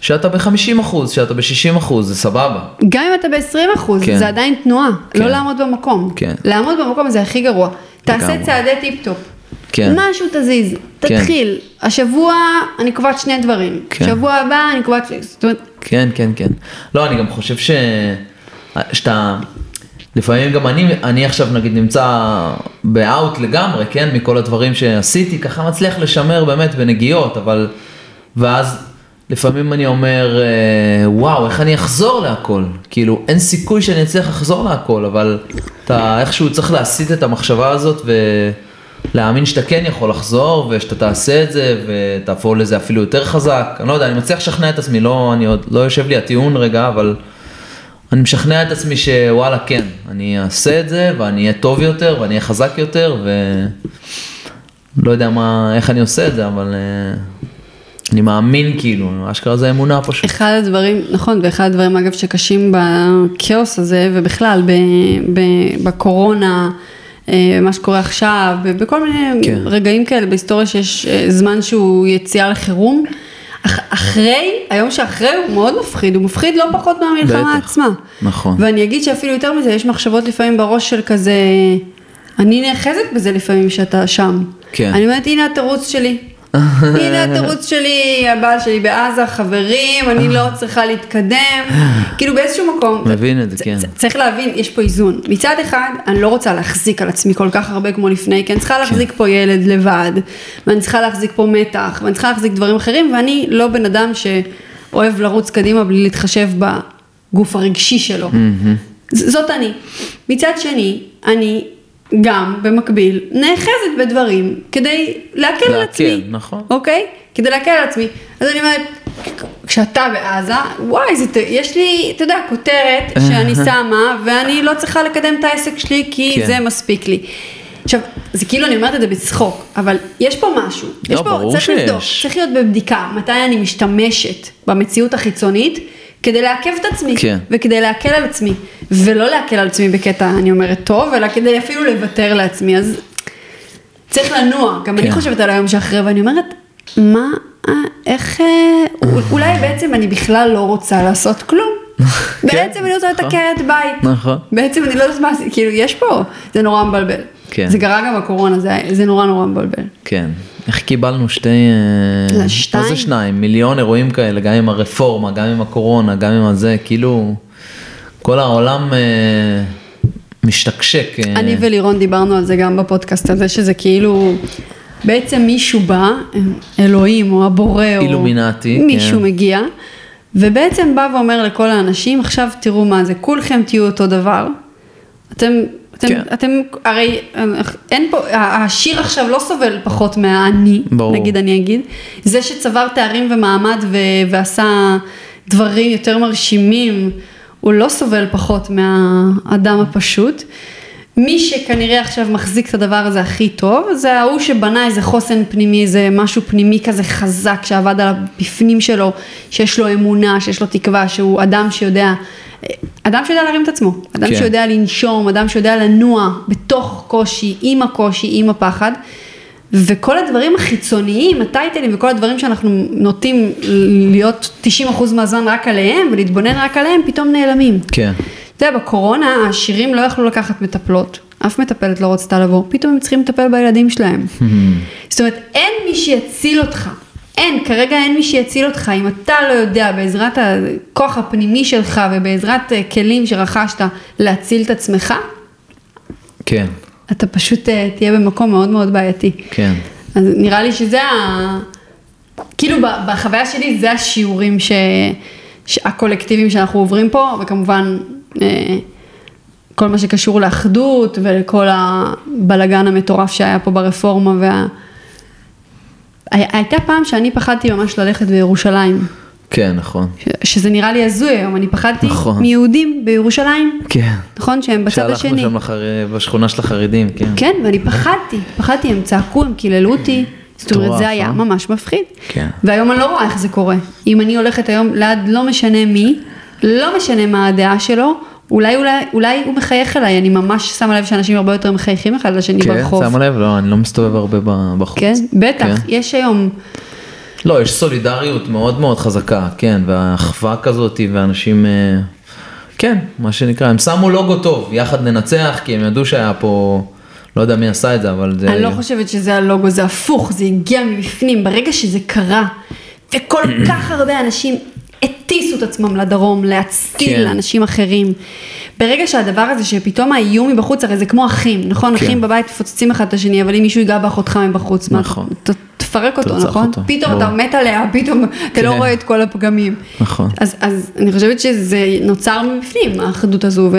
Speaker 1: שאתה ב-50 אחוז, שאתה ב-60 אחוז, זה סבבה.
Speaker 2: גם אם אתה ב-20 אחוז,
Speaker 1: כן.
Speaker 2: זה עדיין תנועה,
Speaker 1: כן.
Speaker 2: לא לעמוד במקום.
Speaker 1: כן.
Speaker 2: לעמוד במקום זה הכי גרוע. תעשה
Speaker 1: לגמרי.
Speaker 2: צעדי טיפ-טופ.
Speaker 1: כן.
Speaker 2: משהו תזיז,
Speaker 1: כן.
Speaker 2: תתחיל. השבוע אני קובעת שני דברים.
Speaker 1: כן.
Speaker 2: שבוע הבא אני קובעת, זאת אומרת,
Speaker 1: כן, כן, כן. לא, אני גם חושב ש... שאתה... לפעמים גם אני, אני עכשיו נגיד נמצא ב out לגמרי, כן, מכל הדברים שעשיתי, ככה מצליח לשמר באמת בנגיעות, אבל... ואז לפעמים אני אומר, אה, וואו, איך אני אחזור להכל? כאילו, אין סיכוי שאני אצליח לחזור להכל, אבל אתה איכשהו צריך להסיט את המחשבה הזאת ולהאמין שאתה כן יכול לחזור, ושאתה תעשה את זה, ותהפוך לזה אפילו יותר חזק. אני לא יודע, אני מצליח לשכנע את עצמי, לא, אני עוד, לא יושב לי הטיעון רגע, אבל אני משכנע את עצמי שוואלה, כן, אני אעשה את זה, ואני אהיה טוב יותר, ואני אהיה חזק יותר, ו... לא יודע מה, איך אני עושה את זה, אבל אה, אני מאמין כאילו, אשכרה זה אמונה פשוט.
Speaker 2: אחד הדברים, נכון, ואחד הדברים אגב שקשים בכאוס הזה, ובכלל ב, ב, בקורונה, אה, מה שקורה עכשיו, בכל מיני
Speaker 1: כן.
Speaker 2: רגעים כאלה בהיסטוריה שיש אה, זמן שהוא יציאה לחירום, אח, אחרי, היום שאחרי הוא מאוד מפחיד, הוא מפחיד לא פחות מהמלחמה
Speaker 1: בטח,
Speaker 2: עצמה.
Speaker 1: נכון.
Speaker 2: ואני אגיד שאפילו יותר מזה, יש מחשבות לפעמים בראש של כזה, אני נאחזת בזה לפעמים שאתה שם.
Speaker 1: כן.
Speaker 2: אני אומרת, הנה התירוץ שלי. הנה התירוץ שלי, הבעל שלי בעזה, חברים, אני לא צריכה להתקדם. כאילו באיזשהו מקום.
Speaker 1: מבין את זה, כן.
Speaker 2: צריך להבין, יש פה איזון. מצד אחד, אני לא רוצה להחזיק על עצמי כל כך הרבה כמו לפני, כי אני צריכה להחזיק פה ילד לבד, ואני צריכה להחזיק פה מתח, ואני צריכה להחזיק דברים אחרים, ואני לא בן אדם שאוהב לרוץ קדימה בלי להתחשב בגוף הרגשי שלו. זאת אני. מצד שני, אני גם במקביל נאחזת בדברים כדי להקל על
Speaker 1: להקל,
Speaker 2: עצמי.
Speaker 1: נכון.
Speaker 2: אוקיי? כדי להקל על עצמי. אז אני אומרת, כשאתה בעזה, וואי, זה, יש לי, אתה יודע, כותרת שאני שמה, ואני לא צריכה לקדם את העסק שלי, כי
Speaker 1: כן.
Speaker 2: זה מספיק לי. עכשיו, זה כאילו אני אומרת את זה בצחוק, אבל יש פה משהו.
Speaker 1: לא,
Speaker 2: יש פה,
Speaker 1: ברור
Speaker 2: צריך
Speaker 1: שיש.
Speaker 2: לבדוק, צריך להיות בבדיקה, מתי אני משתמשת במציאות החיצונית, כדי לעכב את עצמי,
Speaker 1: כן.
Speaker 2: וכדי להקל על עצמי, ולא להקל על עצמי בקטע, אני אומרת, טוב, אלא כדי אפילו לוותר לעצמי, אז צריך לנוע, גם אני
Speaker 1: כן.
Speaker 2: חושבת על היום שאחרי, ואני אומרת, מה, אה, איך, אה, אולי בעצם אני בכלל לא רוצה לעשות כלום. בעצם אני רוצה
Speaker 1: נכון.
Speaker 2: לתקן את בית.
Speaker 1: נכון.
Speaker 2: בעצם אני לא יודעת מה, כאילו יש פה, זה נורא מבלבל.
Speaker 1: כן.
Speaker 2: זה קרה גם בקורונה, זה, זה נורא נורא מבלבל.
Speaker 1: כן. איך קיבלנו שתי... אה,
Speaker 2: זה שתיים?
Speaker 1: מה זה שניים? מיליון אירועים כאלה, גם עם הרפורמה, גם עם הקורונה, גם עם הזה, כאילו... כל העולם אה, משתקשק. אה,
Speaker 2: אני ולירון דיברנו על זה גם בפודקאסט הזה, שזה כאילו, בעצם מישהו בא, אלוהים או הבורא, או
Speaker 1: אילומינטי,
Speaker 2: מישהו
Speaker 1: כן.
Speaker 2: מגיע, ובעצם בא ואומר לכל האנשים, עכשיו תראו מה זה, כולכם תהיו אותו דבר. אתם, אתם,
Speaker 1: כן.
Speaker 2: אתם, הרי אין פה, השיר עכשיו לא סובל פחות מהאני,
Speaker 1: ברור.
Speaker 2: נגיד אני אגיד, זה שצבר תארים ומעמד ו, ועשה דברים יותר מרשימים, הוא לא סובל פחות מהאדם הפשוט. מי שכנראה עכשיו מחזיק את הדבר הזה הכי טוב, זה ההוא שבנה איזה חוסן פנימי, איזה משהו פנימי כזה חזק, שעבד על הבפנים שלו, שיש לו אמונה, שיש לו תקווה, שהוא אדם שיודע, אדם שיודע להרים את עצמו, אדם
Speaker 1: כן.
Speaker 2: שיודע לנשום, אדם שיודע לנוע בתוך קושי, עם הקושי, עם הפחד. וכל הדברים החיצוניים, הטייטלים וכל הדברים שאנחנו נוטים להיות 90% מהזמן רק עליהם ולהתבונן רק עליהם, פתאום נעלמים.
Speaker 1: כן.
Speaker 2: אתה יודע, בקורונה השירים לא יכלו לקחת מטפלות, אף מטפלת לא רצתה לבוא, פתאום הם צריכים לטפל בילדים שלהם. זאת אומרת, אין מי שיציל אותך. אין, כרגע אין מי שיציל אותך, אם אתה לא יודע בעזרת הכוח הפנימי שלך ובעזרת אה, כלים שרכשת להציל את עצמך,
Speaker 1: כן.
Speaker 2: אתה פשוט אה, תהיה במקום מאוד מאוד בעייתי.
Speaker 1: כן.
Speaker 2: אז נראה לי שזה ה... כאילו בחוויה שלי זה השיעורים ש... הקולקטיביים שאנחנו עוברים פה, וכמובן כל מה שקשור לאחדות ולכל הבלגן המטורף שהיה פה ברפורמה וה... הי- הייתה פעם שאני פחדתי ממש ללכת בירושלים,
Speaker 1: כן, נכון.
Speaker 2: ש- שזה נראה לי הזוי היום, אני פחדתי
Speaker 1: נכון.
Speaker 2: מיהודים בירושלים,
Speaker 1: כן.
Speaker 2: נכון? שהם בצד השני.
Speaker 1: שהלכנו שם לחר... בשכונה של החרדים, כן.
Speaker 2: כן, ואני פחדתי, פחדתי, הם צעקו, הם קיללו אותי. זאת אומרת, זה היה
Speaker 1: אה?
Speaker 2: ממש מפחיד.
Speaker 1: כן.
Speaker 2: והיום אני לא רואה איך זה קורה. אם אני הולכת היום ליד לא משנה מי, לא משנה מה הדעה שלו, אולי, אולי, אולי הוא מחייך אליי, אני ממש שמה לב שאנשים הרבה יותר מחייכים אחד לשני
Speaker 1: כן,
Speaker 2: ברחוב.
Speaker 1: שמה לב? לא, אני לא מסתובב הרבה בחוץ.
Speaker 2: כן, בטח,
Speaker 1: כן.
Speaker 2: יש היום,
Speaker 1: לא, יש סולידריות מאוד מאוד חזקה, כן, והאחווה כזאת, ואנשים, אה, כן, מה שנקרא, הם שמו לוגו טוב, יחד ננצח, כי הם ידעו שהיה פה, לא יודע מי עשה את זה, אבל זה...
Speaker 2: אני לא חושבת שזה הלוגו, זה הפוך, זה הגיע מבפנים, ברגע שזה קרה, וכל כך הרבה אנשים הטיסו את עצמם לדרום, להציל
Speaker 1: כן.
Speaker 2: לאנשים אחרים. ברגע שהדבר הזה, שפתאום האיום מבחוץ, הרי זה כמו אחים, נכון?
Speaker 1: כן.
Speaker 2: אחים בבית מפוצצים אחד את השני, אבל אם מישהו ייגע באחותך מבחוץ, מה,
Speaker 1: נכון.
Speaker 2: ת- תפרק אותו, נכון?
Speaker 1: אותו,
Speaker 2: פתאום
Speaker 1: ברור.
Speaker 2: אתה מת עליה, פתאום אתה לא
Speaker 1: כן.
Speaker 2: רואה את כל הפגמים.
Speaker 1: נכון.
Speaker 2: אז, אז אני חושבת שזה נוצר מבפנים, האחדות הזו,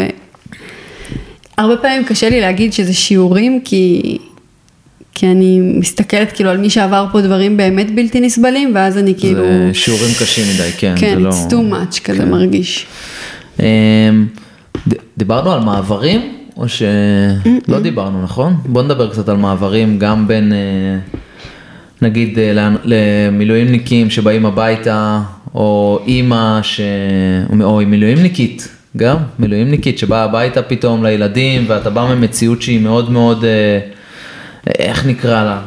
Speaker 2: והרבה פעמים קשה לי להגיד שזה שיעורים, כי, כי אני מסתכלת כאילו על מי שעבר פה דברים באמת בלתי נסבלים, ואז אני כאילו,
Speaker 1: זה שיעורים קשים מדי, כן,
Speaker 2: כן,
Speaker 1: זה לא...
Speaker 2: it's too much כזה
Speaker 1: כן.
Speaker 2: מרגיש.
Speaker 1: אמ, דיברנו על מעברים, או שלא דיברנו, נכון? בוא נדבר קצת על מעברים, גם בין, אה, נגיד, אה, למילואימניקים שבאים הביתה, או אימא, ש... או מילואימניקית, גם, מילואימניקית שבאה הביתה פתאום לילדים, ואתה בא ממציאות שהיא מאוד מאוד, אה, איך נקרא לה?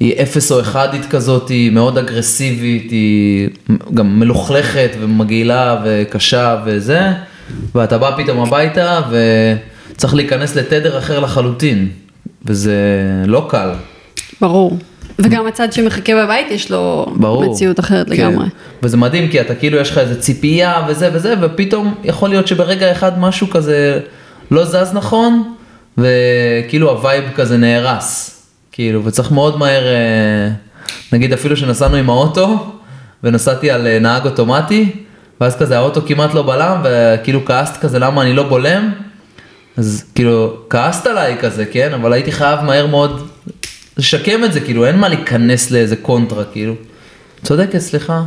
Speaker 1: היא אפס או אחדית כזאת, היא מאוד אגרסיבית, היא גם מלוכלכת ומגעילה וקשה וזה, ואתה בא פתאום הביתה וצריך להיכנס לתדר אחר לחלוטין, וזה לא קל.
Speaker 2: ברור. וגם הצד שמחכה בבית יש לו
Speaker 1: ברור.
Speaker 2: מציאות אחרת
Speaker 1: כן.
Speaker 2: לגמרי.
Speaker 1: וזה מדהים כי אתה כאילו יש לך איזה ציפייה וזה וזה, ופתאום יכול להיות שברגע אחד משהו כזה לא זז נכון, וכאילו ה vibe כזה נהרס. כאילו, וצריך מאוד מהר, אה, נגיד אפילו שנסענו עם האוטו, ונסעתי על אה, נהג אוטומטי, ואז כזה האוטו כמעט לא בלם, וכאילו כעסת כזה למה אני לא בולם, אז כאילו כעסת עליי כזה, כן? אבל הייתי חייב מהר מאוד לשקם את זה, כאילו אין מה להיכנס לאיזה קונטרה, כאילו. צודקת, סליחה.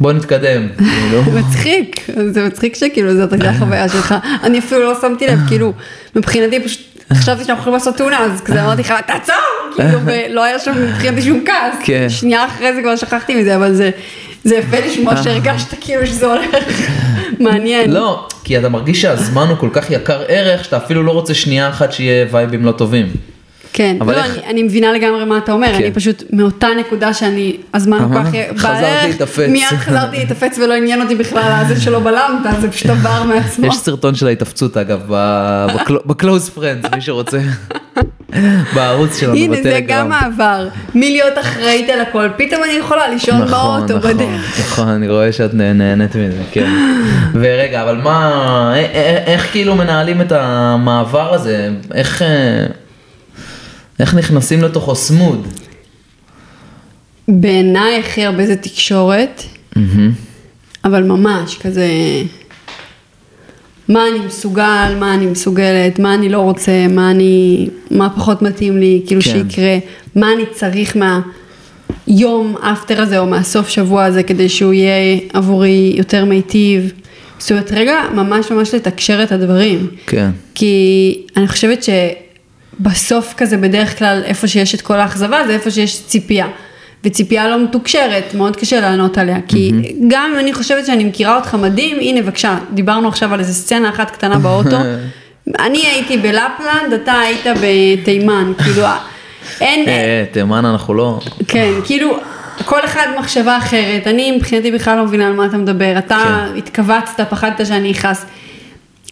Speaker 1: בוא נתקדם, כאילו.
Speaker 2: מצחיק, זה מצחיק שכאילו זאת הייתה החוויה שלך, אני אפילו לא שמתי לב, כאילו, מבחינתי פשוט חשבתי שאנחנו יכולים לעשות תאונה, אז כזה אמרתי לך, תעצור, כאילו, ולא היה שם מבחינתי שום כעס,
Speaker 1: כן.
Speaker 2: שנייה אחרי זה כבר שכחתי מזה, אבל זה, זה יפה לשמוע שהרגשת כאילו שזה הולך מעניין.
Speaker 1: לא, כי אתה מרגיש שהזמן הוא כל כך יקר ערך, שאתה אפילו לא רוצה שנייה אחת שיהיה וייבים לא טובים.
Speaker 2: כן, לא,
Speaker 1: איך-
Speaker 2: אני, אני מבינה לגמרי מה אתה אומר,
Speaker 1: כן.
Speaker 2: אני פשוט מאותה נקודה שאני, הזמן
Speaker 1: אהה,
Speaker 2: כך
Speaker 1: חזרתי
Speaker 2: בערך,
Speaker 1: להתאפץ.
Speaker 2: מיד חזרתי להתאפץ ולא עניין אותי בכלל הזה שלא בלמת, זה פשוט עבר מעצמו.
Speaker 1: יש סרטון של ההתאפצות אגב, בקלוז פרנדס, מי שרוצה, בערוץ שלנו
Speaker 2: הנה,
Speaker 1: בטלגרם.
Speaker 2: זה גם מעבר, מלהיות אחראית על הכל, פתאום אני יכולה לישון
Speaker 1: נכון,
Speaker 2: באוטו
Speaker 1: נכון,
Speaker 2: בדרך.
Speaker 1: נכון, אני רואה שאת נה- נהנית מזה, כן. ורגע, אבל מה, איך כאילו מנהלים את המעבר הזה? איך, אה, איך נכנסים לתוכו סמוד?
Speaker 2: בעיניי הכי הרבה זה תקשורת, אבל ממש כזה, מה אני מסוגל, מה אני מסוגלת, מה אני לא רוצה, מה אני, מה פחות מתאים לי, כאילו
Speaker 1: כן.
Speaker 2: שיקרה, מה אני צריך מהיום אפטר הזה או מהסוף שבוע הזה כדי שהוא יהיה עבורי יותר מיטיב. זאת אומרת, רגע, ממש ממש לתקשר את הדברים.
Speaker 1: כן,
Speaker 2: כי אני חושבת שבסוף כזה בדרך כלל איפה שיש את כל האכזבה זה איפה שיש ציפייה. וציפייה לא מתוקשרת, מאוד קשה לענות עליה, כי גם אם אני חושבת שאני מכירה אותך מדהים, הנה בבקשה, דיברנו עכשיו על איזה סצנה אחת קטנה באוטו, אני הייתי בלפלנד, אתה היית בתימן, כאילו, אין,
Speaker 1: אה, תימן אנחנו לא,
Speaker 2: כן, כאילו, כל אחד מחשבה אחרת, אני מבחינתי בכלל לא מבינה על מה אתה מדבר, אתה
Speaker 1: כן.
Speaker 2: התכווצת, פחדת שאני אכעס.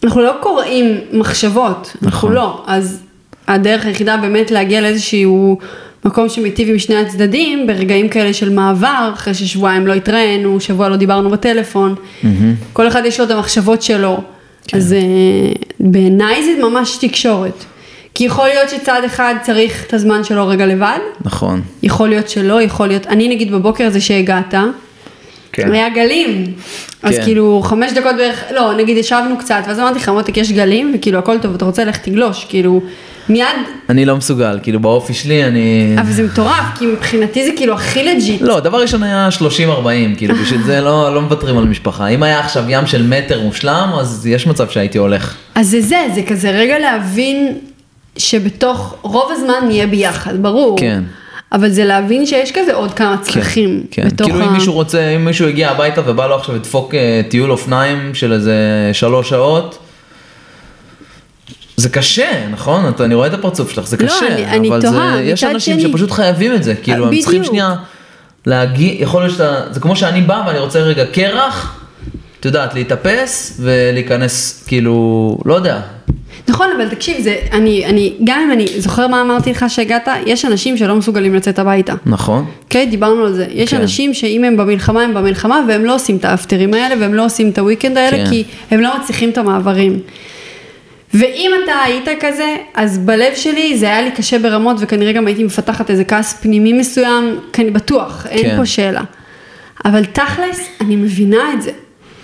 Speaker 2: אנחנו לא קוראים מחשבות, אנחנו
Speaker 1: נכון.
Speaker 2: לא, אז הדרך היחידה באמת להגיע לאיזשהו מקום שמיטיב עם שני הצדדים, ברגעים כאלה של מעבר, אחרי ששבועיים לא התראינו, שבוע לא דיברנו בטלפון, כל אחד יש לו את המחשבות שלו,
Speaker 1: כן.
Speaker 2: אז אה, בעיניי זה ממש תקשורת. כי יכול להיות שצד אחד צריך את הזמן שלו רגע לבד,
Speaker 1: נכון,
Speaker 2: יכול להיות שלא, יכול להיות, אני נגיד בבוקר הזה שהגעת,
Speaker 1: כן.
Speaker 2: היה גלים, אז
Speaker 1: כן.
Speaker 2: כאילו חמש דקות בערך, לא, נגיד ישבנו קצת, ואז אמרתי לך, מותק יש גלים, וכאילו הכל טוב, אתה רוצה ללכת תגלוש, כאילו, מיד,
Speaker 1: אני לא מסוגל, כאילו באופי שלי אני...
Speaker 2: אבל זה מטורף, כי מבחינתי זה כאילו הכי לג'יט.
Speaker 1: לא, דבר ראשון היה 30-40, כאילו בשביל זה לא, לא מוותרים על משפחה. אם היה עכשיו ים של מטר מושלם, אז יש מצב שהייתי הולך.
Speaker 2: אז זה זה, זה כזה רגע להבין שבתוך רוב הזמן נהיה ביחד, ברור.
Speaker 1: כן.
Speaker 2: אבל זה להבין שיש כזה עוד כמה צרכים.
Speaker 1: כן,
Speaker 2: בתוך
Speaker 1: כאילו
Speaker 2: ה...
Speaker 1: אם מישהו רוצה, אם מישהו הגיע הביתה ובא לו עכשיו לדפוק אה, טיול אופניים של איזה שלוש שעות, זה קשה, נכון? אתה- אני רואה את הפרצוף שלך, זה
Speaker 2: לא,
Speaker 1: קשה,
Speaker 2: אני- אני
Speaker 1: אבל
Speaker 2: תוהה,
Speaker 1: זה, יש
Speaker 2: מצד
Speaker 1: אנשים
Speaker 2: שני-
Speaker 1: שפשוט חייבים את זה, כאילו הם צריכים
Speaker 2: בדיוק.
Speaker 1: שנייה להגיע, יכול להיות שאתה, זה כמו שאני בא ואני רוצה רגע קרח, את יודעת, להתאפס ולהיכנס, כאילו, לא יודע,
Speaker 2: נכון, אבל תקשיב, זה, אני, אני, גם אם אני, זוכר מה אמרתי לך שהגעת? יש אנשים שלא מסוגלים לצאת הביתה.
Speaker 1: נכון?
Speaker 2: אוקיי, דיברנו על זה. יש
Speaker 1: כן.
Speaker 2: אנשים שאם הם במלחמה, הם במלחמה, והם לא עושים את האפטרים האלה, והם לא עושים את הוויקנד האלה,
Speaker 1: כן.
Speaker 2: כי הם לא מצליחים את המעברים. ואם אתה היית כזה, אז בלב שלי זה היה לי קשה ברמות, וכנראה גם הייתי מפתחת איזה כעס פנימי מסוים, כי בטוח, אין
Speaker 1: כן.
Speaker 2: פה שאלה. אבל תכלס, אני מבינה את זה.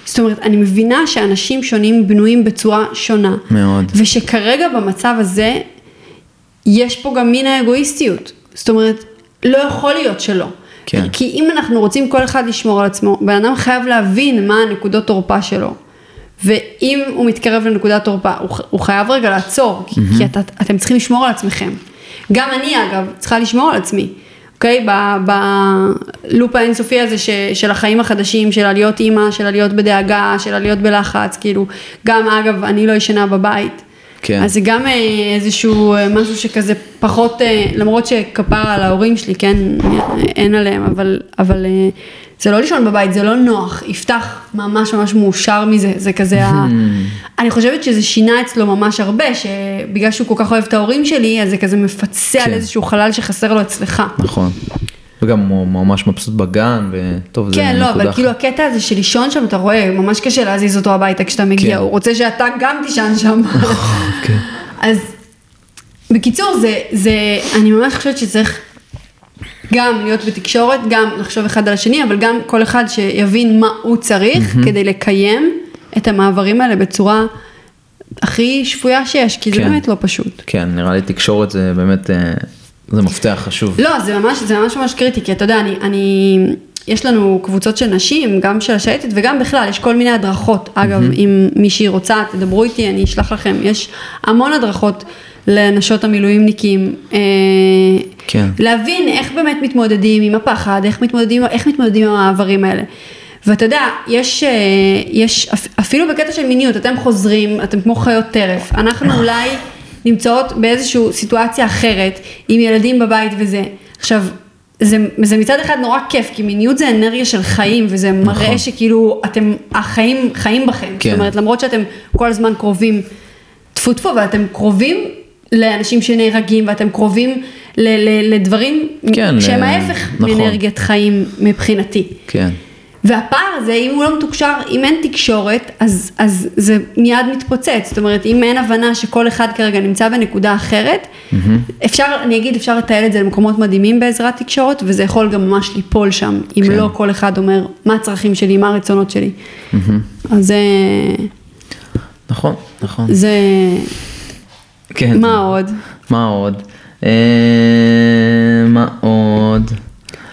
Speaker 2: זאת אומרת, אני מבינה שאנשים שונים בנויים בצורה שונה.
Speaker 1: מאוד.
Speaker 2: ושכרגע במצב הזה, יש פה גם מין האגואיסטיות. זאת אומרת, לא יכול להיות שלא.
Speaker 1: כן.
Speaker 2: כי אם אנחנו רוצים כל אחד לשמור על עצמו, בן אדם חייב להבין מה הנקודות תורפה שלו. ואם הוא מתקרב לנקודת תורפה, הוא, הוא חייב רגע לעצור, כי, כי את, אתם צריכים לשמור על עצמכם. גם אני אגב, צריכה לשמור על עצמי, אוקיי? ב- בלופ האינסופי הזה ש, של החיים החדשים, של להיות אימא, של להיות בדאגה, של להיות בלחץ, כאילו, גם אגב, אני לא ישנה בבית.
Speaker 1: כן.
Speaker 2: אז זה גם אה, איזשהו אה, משהו שכזה פחות, אה, למרות שכפרה על ההורים שלי, כן, אין עליהם, אבל, אבל זה לא לישון בבית, זה לא נוח, יפתח ממש ממש מאושר מזה, זה כזה, ה... אני חושבת שזה שינה אצלו ממש הרבה, שבגלל שהוא כל כך אוהב את ההורים שלי, אז זה כזה מפצה על
Speaker 1: כן.
Speaker 2: איזשהו חלל שחסר לו אצלך.
Speaker 1: נכון. וגם הוא ממש מבסוט בגן, וטוב, זה
Speaker 2: כן, לא,
Speaker 1: נקודה
Speaker 2: אבל כאילו הקטע הזה של לישון שם, אתה רואה, ממש קשה להזיז אותו הביתה כשאתה מגיע,
Speaker 1: כן.
Speaker 2: הוא רוצה שאתה גם תישן שם.
Speaker 1: כן.
Speaker 2: אז בקיצור, זה, זה, אני ממש חושבת שצריך גם להיות בתקשורת, גם לחשוב אחד על השני, אבל גם כל אחד שיבין מה הוא צריך כדי לקיים את המעברים האלה בצורה הכי שפויה שיש, כי זה
Speaker 1: כן.
Speaker 2: באמת לא פשוט.
Speaker 1: כן, נראה לי תקשורת זה באמת, אה, זה מפתח חשוב.
Speaker 2: לא, זה ממש, זה ממש ממש קריטי, כי אתה יודע, אני, אני, יש לנו קבוצות של נשים, גם של השייטת וגם בכלל, יש כל מיני הדרכות. אגב, אם מישהי רוצה, תדברו איתי, אני אשלח לכם. יש המון הדרכות לנשות המילואימניקים. אה,
Speaker 1: כן.
Speaker 2: להבין איך באמת מתמודדים עם הפחד, איך מתמודדים, איך מתמודדים עם המעברים האלה. ואתה יודע, יש, אה, יש אפ- אפילו בקטע של מיניות, אתם חוזרים, אתם כמו חיות טרף. אנחנו אולי נמצאות באיזושהי סיטואציה אחרת, עם ילדים בבית וזה. עכשיו, זה, זה מצד אחד נורא כיף, כי מיניות זה אנרגיה של חיים, וזה מראה
Speaker 1: נכון.
Speaker 2: שכאילו אתם, החיים חיים בכם.
Speaker 1: כן.
Speaker 2: זאת אומרת, למרות שאתם כל הזמן קרובים, טפו טפו, ואתם קרובים לאנשים שנהרגים, ואתם קרובים ל, ל, לדברים
Speaker 1: כן,
Speaker 2: שהם
Speaker 1: ל-
Speaker 2: ההפך
Speaker 1: נכון.
Speaker 2: מאנרגיית חיים מבחינתי.
Speaker 1: כן.
Speaker 2: והפער הזה, אם הוא לא מתוקשר, אם אין תקשורת, אז, אז זה מיד מתפוצץ. זאת אומרת, אם אין הבנה שכל אחד כרגע נמצא בנקודה אחרת, אפשר, אני אגיד, אפשר לתעל את זה למקומות מדהימים בעזרת תקשורת, וזה יכול גם ממש ליפול שם, אם
Speaker 1: כן.
Speaker 2: לא כל אחד אומר מה הצרכים שלי, מה הרצונות שלי. אז זה,
Speaker 1: נכון, נכון.
Speaker 2: זה,
Speaker 1: כן.
Speaker 2: מה עוד?
Speaker 1: מה עוד? אה, מה עוד?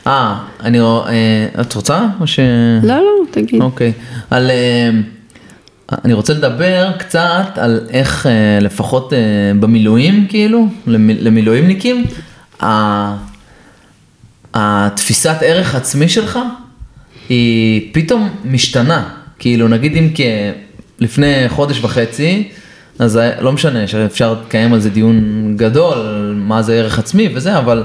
Speaker 1: אה, אני רואה, אה, את רוצה? או ש...
Speaker 2: לא, לא, תגיד.
Speaker 1: אוקיי. על... אה, אני רוצה לדבר קצת על איך לפחות במילואים, כאילו, למ- למילואימניקים, התפיסת ערך עצמי שלך היא פתאום משתנה. כאילו, נגיד אם כ... לפני חודש וחצי, אז לא משנה, שאפשר לקיים על זה דיון גדול, מה זה ערך עצמי וזה, אבל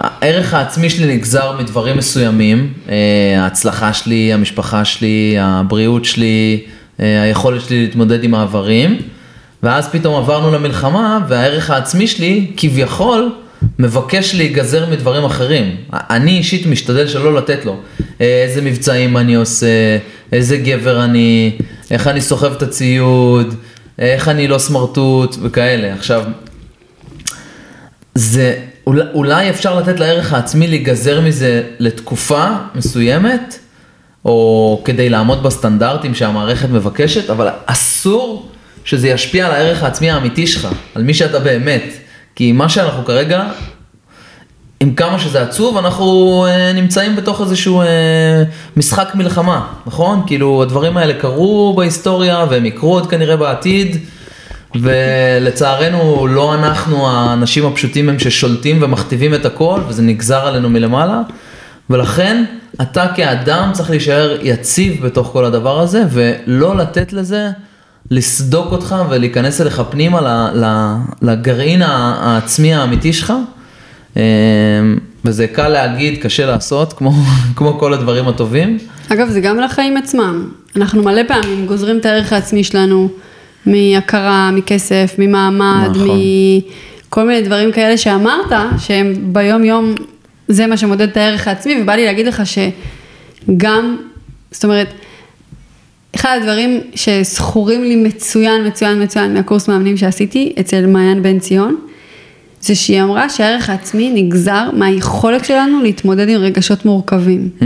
Speaker 1: הערך העצמי שלי נגזר מדברים מסוימים, אה, ההצלחה שלי, המשפחה שלי, הבריאות שלי, אה, היכולת שלי להתמודד עם העברים, ואז פתאום עברנו למלחמה, והערך העצמי שלי, כביכול, מבקש להיגזר מדברים אחרים. אני אישית משתדל שלא לתת לו. אה, איזה מבצעים אני עושה, איזה גבר אני, איך אני סוחב את הציוד, איך אני לא סמרטוט וכאלה. עכשיו, זה אולי, אפשר לתת לערך העצמי להיגזר מזה לתקופה מסוימת, או כדי לעמוד בסטנדרטים שהמערכת מבקשת, אבל אסור שזה ישפיע על הערך העצמי האמיתי שלך, על מי שאתה באמת. כי מה שאנחנו כרגע, עם כמה שזה עצוב, אנחנו אה, נמצאים בתוך איזשהו אה, משחק מלחמה, נכון? כאילו הדברים האלה קרו בהיסטוריה והם יקרו עוד כנראה בעתיד. ולצערנו לא אנחנו האנשים הפשוטים הם ששולטים ומכתיבים את הכל וזה נגזר עלינו מלמעלה ולכן אתה כאדם צריך להישאר יציב בתוך כל הדבר הזה ולא לתת לזה לסדוק אותך ולהיכנס אליך פנימה לגרעין העצמי האמיתי שלך. אה, וזה קל להגיד, קשה לעשות, כמו, כמו כל הדברים הטובים.
Speaker 2: אגב, זה גם לחיים עצמם. אנחנו מלא פעמים גוזרים את הערך העצמי שלנו מהכרה, מכסף, ממעמד,
Speaker 1: נכון.
Speaker 2: מכל מיני דברים כאלה שאמרת, שהם ביום יום, זה מה שמודד את הערך העצמי, ובא לי להגיד לך שגם, זאת אומרת, אחד הדברים שזכורים לי מצוין, מצוין, מצוין מהקורס מאמנים שעשיתי אצל מעיין בן ציון, זה שהיא אמרה שהערך העצמי נגזר מהיכולת שלנו להתמודד עם רגשות מורכבים.
Speaker 1: Mm,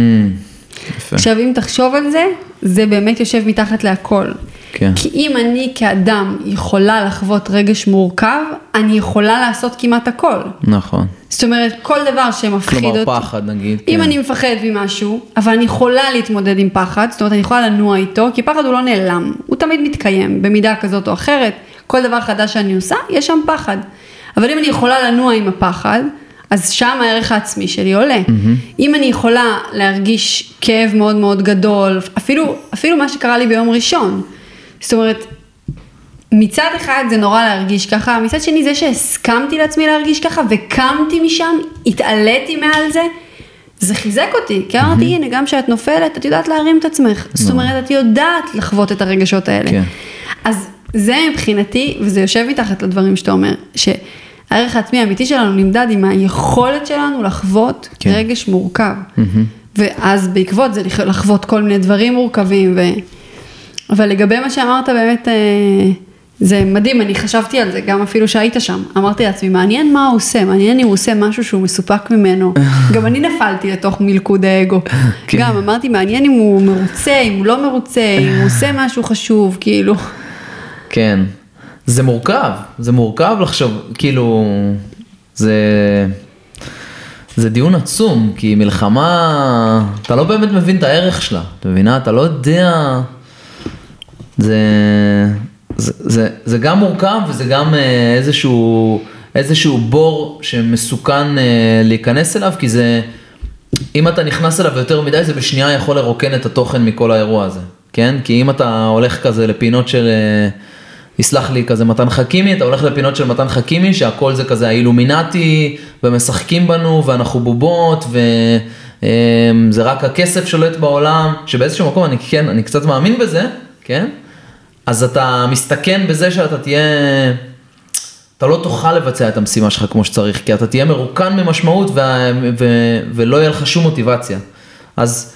Speaker 1: יפה.
Speaker 2: עכשיו אם תחשוב על זה, זה באמת יושב מתחת להכל.
Speaker 1: כן.
Speaker 2: כי אם אני כאדם יכולה לחוות רגש מורכב, אני יכולה לעשות כמעט הכל.
Speaker 1: נכון.
Speaker 2: זאת אומרת, כל דבר שמפחיד
Speaker 1: כלומר
Speaker 2: אותי.
Speaker 1: פחד נגיד.
Speaker 2: אם
Speaker 1: כן.
Speaker 2: אני מפחד ממשהו, אבל אני יכולה להתמודד עם פחד, זאת אומרת, אני יכולה לנוע איתו, כי פחד הוא לא נעלם, הוא תמיד מתקיים, במידה כזאת או אחרת. כל דבר חדש שאני עושה, יש שם פחד. אבל אם אני יכולה לנוע עם הפחד, אז שם הערך העצמי שלי עולה. אם אני יכולה להרגיש כאב מאוד מאוד גדול, אפילו, אפילו מה שקרה לי ביום ראשון. זאת אומרת, מצד אחד זה נורא להרגיש ככה, מצד שני זה שהסכמתי לעצמי להרגיש ככה וקמתי משם, התעליתי מעל זה, זה חיזק אותי, כי אמרתי, הנה, גם כשאת נופלת, את יודעת להרים את עצמך. זאת אומרת, את יודעת לחוות את הרגשות האלה.
Speaker 1: כן.
Speaker 2: אז זה מבחינתי, וזה יושב מתחת לדברים שאתה אומר, שהערך העצמי האמיתי שלנו נמדד עם היכולת שלנו לחוות
Speaker 1: כן.
Speaker 2: רגש מורכב. ואז בעקבות זה לחוות כל מיני דברים מורכבים. ו... אבל לגבי מה שאמרת באמת, אה, זה מדהים, אני חשבתי על זה, גם אפילו שהיית שם. אמרתי לעצמי, מעניין מה הוא עושה, מעניין אם הוא עושה משהו שהוא מסופק ממנו. גם אני נפלתי לתוך מלכוד האגו.
Speaker 1: כן.
Speaker 2: גם אמרתי, מעניין אם הוא מרוצה, אם הוא לא מרוצה, אם הוא עושה משהו חשוב, כאילו.
Speaker 1: כן. זה מורכב, זה מורכב לחשוב, כאילו, זה, זה דיון עצום, כי מלחמה, אתה לא באמת מבין את הערך שלה, אתה מבינה? אתה לא יודע, זה, זה, זה, זה גם מורכב וזה גם אה, איזשהו איזשהו בור שמסוכן אה, להיכנס אליו, כי זה, אם אתה נכנס אליו יותר מדי, זה בשנייה יכול לרוקן את התוכן מכל האירוע הזה, כן? כי אם אתה הולך כזה לפינות של, אה, יסלח לי, כזה מתן חכימי, אתה הולך לפינות של מתן חכימי, שהכל זה כזה האילומינטי, ומשחקים בנו, ואנחנו בובות, וזה רק הכסף שולט בעולם, שבאיזשהו מקום אני כן, אני קצת מאמין בזה, כן? אז אתה מסתכן בזה שאתה תהיה... אתה לא תוכל לבצע את המשימה שלך כמו שצריך, כי אתה תהיה מרוקן ממשמעות ו- ו- ולא יהיה לך שום מוטיבציה. אז,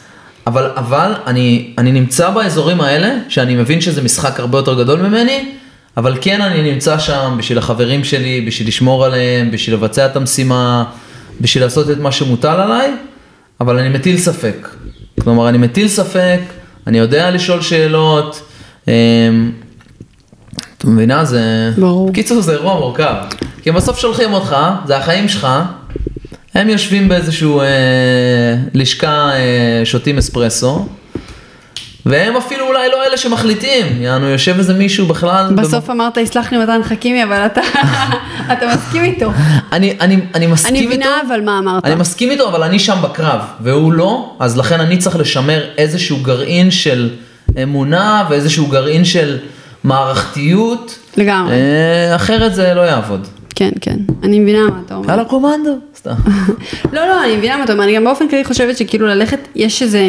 Speaker 1: אבל, אבל אני, אני נמצא באזורים האלה, שאני מבין שזה משחק הרבה יותר גדול ממני, אבל כן אני נמצא שם בשביל החברים שלי, בשביל לשמור עליהם, בשביל לבצע את המשימה, בשביל לעשות את מה שמוטל עליי, אבל אני מטיל ספק. כלומר, אני מטיל ספק, אני יודע לשאול שאלות, אמ, את מבינה? זה...
Speaker 2: ברור.
Speaker 1: בקיצור, זה אירוע מורכב. כי הם בסוף שולחים אותך, זה החיים שלך, הם יושבים באיזשהו אה, לשכה, אה, שותים אספרסו, והם אפילו אולי לא אלה שמחליטים, יענו, יושב איזה מישהו בכלל...
Speaker 2: בסוף אמרת, יסלח לי מתן חכימי, אבל אתה, אתה מסכים איתו.
Speaker 1: אני, אני, אני מסכים
Speaker 2: אני
Speaker 1: איתו.
Speaker 2: מבינה אבל מה אמרת.
Speaker 1: אני מסכים איתו, אבל אני שם בקרב, והוא לא, אז לכן אני צריך לשמר איזשהו גרעין של אמונה ואיזשהו גרעין של מערכתיות.
Speaker 2: לגמרי.
Speaker 1: אה, אחרת זה לא יעבוד.
Speaker 2: כן, כן, אני מבינה מה אתה אומר.
Speaker 1: יאללה קומנדו, סתם.
Speaker 2: לא, לא, אני מבינה מה אתה אומר, אני גם באופן כללי חושבת שכאילו ללכת, יש איזה,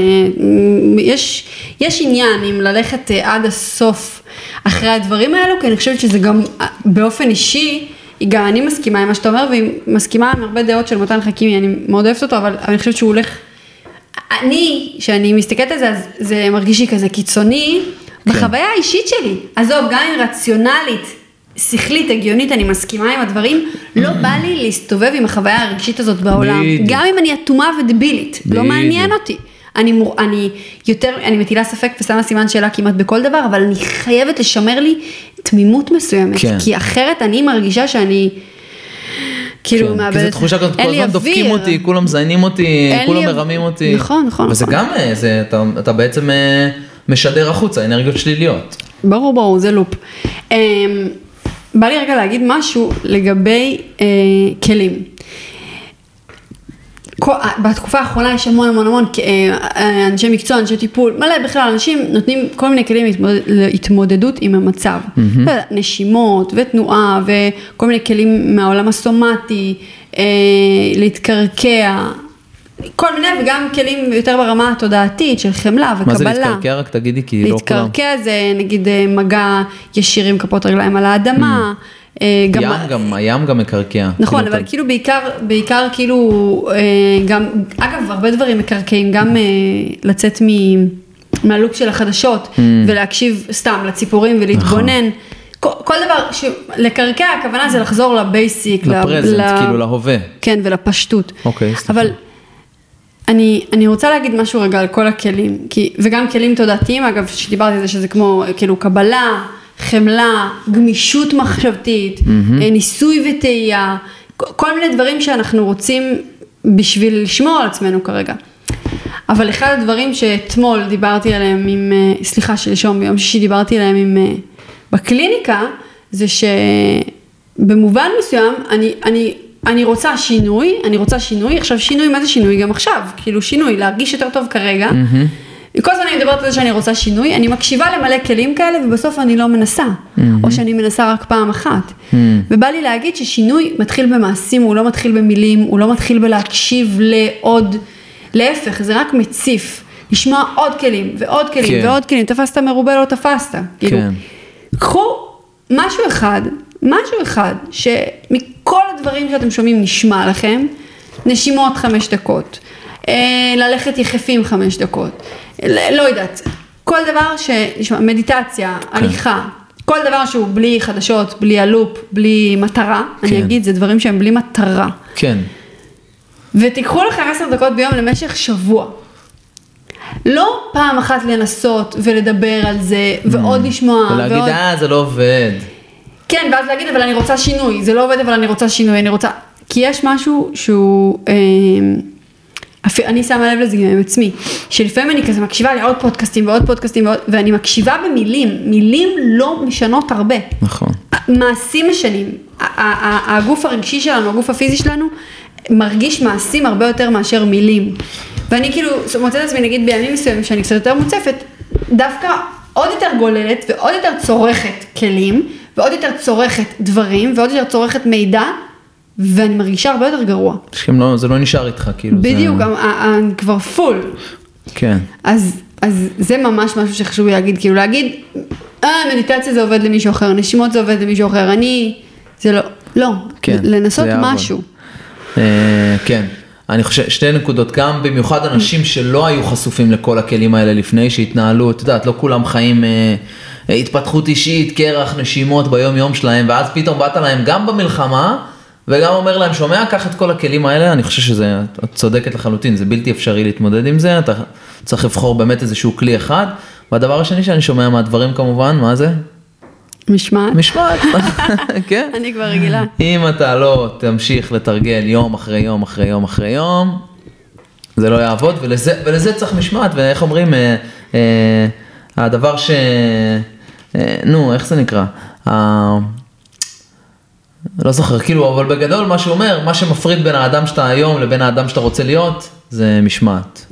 Speaker 2: יש, יש עניין עם ללכת אה, עד הסוף אחרי הדברים האלו, כי אני חושבת שזה גם אה, באופן אישי, גם אני מסכימה עם מה שאתה אומר, והיא מסכימה עם הרבה דעות של מתן חכימי, אני מאוד אוהבת אותו, אבל אני חושבת שהוא הולך, אני, כשאני מסתכלת על זה, אז זה מרגיש לי כזה קיצוני, בחוויה האישית שלי, עזוב, גם אם רציונלית, שכלית, הגיונית, אני מסכימה עם הדברים, לא בא לי להסתובב עם החוויה הרגשית הזאת בעולם.
Speaker 1: בדיוק.
Speaker 2: גם אם אני אטומה ודבילית, לא. מעניין אותי. אני, מור, אני יותר, אני מטילה ספק ושמה סימן שאלה כמעט בכל דבר, אבל אני חייבת לשמר לי תמימות מסוימת,
Speaker 1: כן.
Speaker 2: כי אחרת אני מרגישה שאני, כאילו,
Speaker 1: כן,
Speaker 2: מאבדת,
Speaker 1: כי זו תחושה כזאת, כל הזמן דופקים. אותי, כולם מזיינים אותי, כולם מרמים אותי.
Speaker 2: נכון, נכון,
Speaker 1: וזה
Speaker 2: נכון.
Speaker 1: גם, אה, זה, אתה, אתה בעצם אה, משדר החוצה אנרגיות שליליות.
Speaker 2: ברור, ברור, זה לופ. בא לי רגע להגיד משהו לגבי אה, כלים. כל- אה, בתקופה האחרונה יש המון המון המון אה, אה, אנשי מקצוע, אנשי טיפול, מלא בכלל, אנשים נותנים כל מיני כלים להתמודד, להתמודדות עם המצב. יודעת, נשימות ותנועה וכל מיני כלים מהעולם הסומטי, אה, להתקרקע, כל מיני וגם כלים יותר ברמה התודעתית של חמלה וקבלה.
Speaker 1: מה זה להתקרקע? רק תגידי, כי לא כולם.
Speaker 2: להתקרקע זה נגיד אה, מגע ישיר עם כפות רגליים על האדמה. אה, גם-
Speaker 1: ים גם, הים גם מקרקע.
Speaker 2: נכון,
Speaker 1: כאילו,
Speaker 2: אבל
Speaker 1: אתה-
Speaker 2: כאילו בעיקר, בעיקר כאילו, אה, גם, אגב, הרבה דברים מקרקעים, גם לצאת מ- מהלוק של החדשות
Speaker 1: Mm.
Speaker 2: ולהקשיב סתם לציפורים ולהתבונן. כל, כל דבר, ש... לקרקע הכוונה זה לחזור לבייסיק,
Speaker 1: לפרזנט,
Speaker 2: ל-
Speaker 1: כאילו להווה.
Speaker 2: כן, ולפשטות.
Speaker 1: אוקיי, סליחה.
Speaker 2: אבל אני, אני רוצה להגיד משהו רגע על כל הכלים, כי, וגם כלים תודעתיים, אגב, שדיברתי על זה שזה כמו, כאילו, קבלה, חמלה, גמישות מחשבתית, אה, ניסוי וטעייה, כל- כל מיני דברים שאנחנו רוצים בשביל לשמור על עצמנו כרגע. אבל אחד הדברים שאתמול דיברתי עליהם עם, אה, סליחה, שלשום, ביום שישי דיברתי עליהם עם, אה, בקליניקה, זה שבמובן מסוים, אני, אני, אני רוצה שינוי, אני רוצה שינוי, עכשיו שינוי, מה זה שינוי? גם עכשיו, כאילו שינוי, להרגיש יותר טוב כרגע. כל הזמן אני מדברת על זה שאני רוצה שינוי, אני מקשיבה למלא כלים כאלה ובסוף אני לא מנסה, או שאני מנסה רק פעם אחת. ובא לי להגיד ששינוי מתחיל במעשים, הוא לא מתחיל במילים, הוא לא מתחיל בלהקשיב לעוד, להפך, זה רק מציף. לשמוע עוד כלים ועוד כלים
Speaker 1: כן.
Speaker 2: ועוד כלים, תפסת מרובה לא תפסת. כאילו,
Speaker 1: כן.
Speaker 2: קחו משהו אחד, משהו אחד, שמכל הדברים שאתם שומעים נשמע לכם, נשימות חמש דקות, אה, ללכת יחפים חמש דקות, לא יודעת, כל דבר שנשמע, מדיטציה,
Speaker 1: כן.
Speaker 2: הליכה, כל דבר שהוא בלי חדשות, בלי הלופ, בלי מטרה, אני
Speaker 1: כן.
Speaker 2: אגיד, זה דברים שהם בלי מטרה.
Speaker 1: כן.
Speaker 2: ותיקחו לכם עשר דקות ביום למשך שבוע. לא פעם אחת לנסות ולדבר על זה, ועוד לשמוע,
Speaker 1: ולהגיד,
Speaker 2: ועוד...
Speaker 1: אה, זה לא עובד.
Speaker 2: כן, ואז להגיד, אבל אני רוצה שינוי, זה לא עובד, אבל אני רוצה שינוי, אני רוצה... כי יש משהו שהוא... אה. אני שמה לב לזה גם עם עצמי, שלפעמים אני כזה מקשיבה לעוד פודקאסטים ועוד פודקאסטים ועוד, ואני מקשיבה במילים, מילים לא משנות הרבה.
Speaker 1: נכון.
Speaker 2: מעשים משנים. הגוף הרגשי שלנו, הגוף הפיזי שלנו, מרגיש מעשים הרבה יותר מאשר מילים. ואני כאילו מוצאת את עצמי נגיד בימים מסוימים שאני קצת יותר מוצפת, דווקא עוד יותר גוללת ועוד יותר צורכת כלים, ועוד יותר צורכת דברים, ועוד יותר צורכת מידע, ואני מרגישה הרבה יותר גרוע.
Speaker 1: לא, זה לא נשאר איתך, כאילו.
Speaker 2: בדיוק,
Speaker 1: זה...
Speaker 2: אני כבר פול.
Speaker 1: כן.
Speaker 2: אז, אז זה ממש משהו שחשוב לי להגיד, כאילו להגיד, אה, מדיטציה זה עובד למישהו אחר, נשימות זה עובד למישהו אחר, אני, זה לא, לא,
Speaker 1: כן,
Speaker 2: לנסות. משהו.
Speaker 1: אה, כן. אני חושב, שתי נקודות, גם במיוחד אנשים שלא היו חשופים לכל הכלים האלה לפני, שהתנהלו, את יודעת, לא כולם חיים אה, התפתחות אישית, קרח, נשימות ביום יום שלהם, ואז פתאום באת להם גם במלחמה, וגם אומר להם, שומע, קח את כל הכלים האלה, אני חושב שזה, את צודקת לחלוטין, זה בלתי אפשרי להתמודד עם זה, אתה צריך לבחור באמת איזשהו כלי אחד. והדבר השני שאני שומע מהדברים כמובן, מה זה?
Speaker 2: משמעת.
Speaker 1: משמעת, כן.
Speaker 2: אני כבר רגילה.
Speaker 1: אם אתה לא תמשיך לתרגל יום אחרי יום אחרי יום אחרי יום, זה לא יעבוד, ולזה, ולזה צריך משמעת, ואיך אומרים, אה, אה, הדבר ש... אה, נו, איך זה נקרא? אה, לא זוכר, כאילו, אבל בגדול מה שהוא אומר, מה שמפריד בין האדם שאתה היום לבין האדם שאתה רוצה להיות, זה משמעת.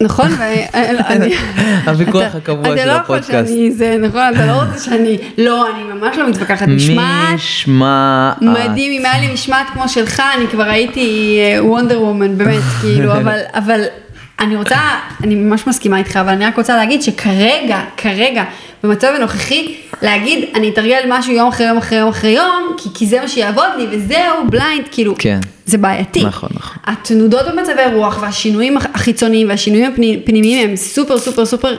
Speaker 2: נכון, ואני...
Speaker 1: הוויכוח הקבוע של
Speaker 2: אתה לא יכול
Speaker 1: הפודקאסט.
Speaker 2: שאני, זה נכון, אתה לא רוצה שאני, לא, אני ממש לא מתווכחת משמעת.
Speaker 1: משמעת.
Speaker 2: מדהים, אם היה לי משמעת כמו שלך, אני כבר הייתי וונדר וומן, באמת, כאילו, אבל אני רוצה, אני ממש מסכימה איתך, אבל אני רק רוצה להגיד שכרגע, כרגע, במצב הנוכחי, להגיד, אני אתרגל משהו יום אחרי יום אחרי יום אחרי יום, כי, כי זה מה שיעבוד לי, וזהו, בליינד, כאילו,
Speaker 1: כן.
Speaker 2: זה בעייתי.
Speaker 1: נכון, נכון.
Speaker 2: התנודות במצבי רוח והשינויים הח- החיצוניים והשינויים הפני- הפנימיים הם סופר סופר סופר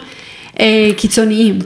Speaker 2: אה, קיצוניים.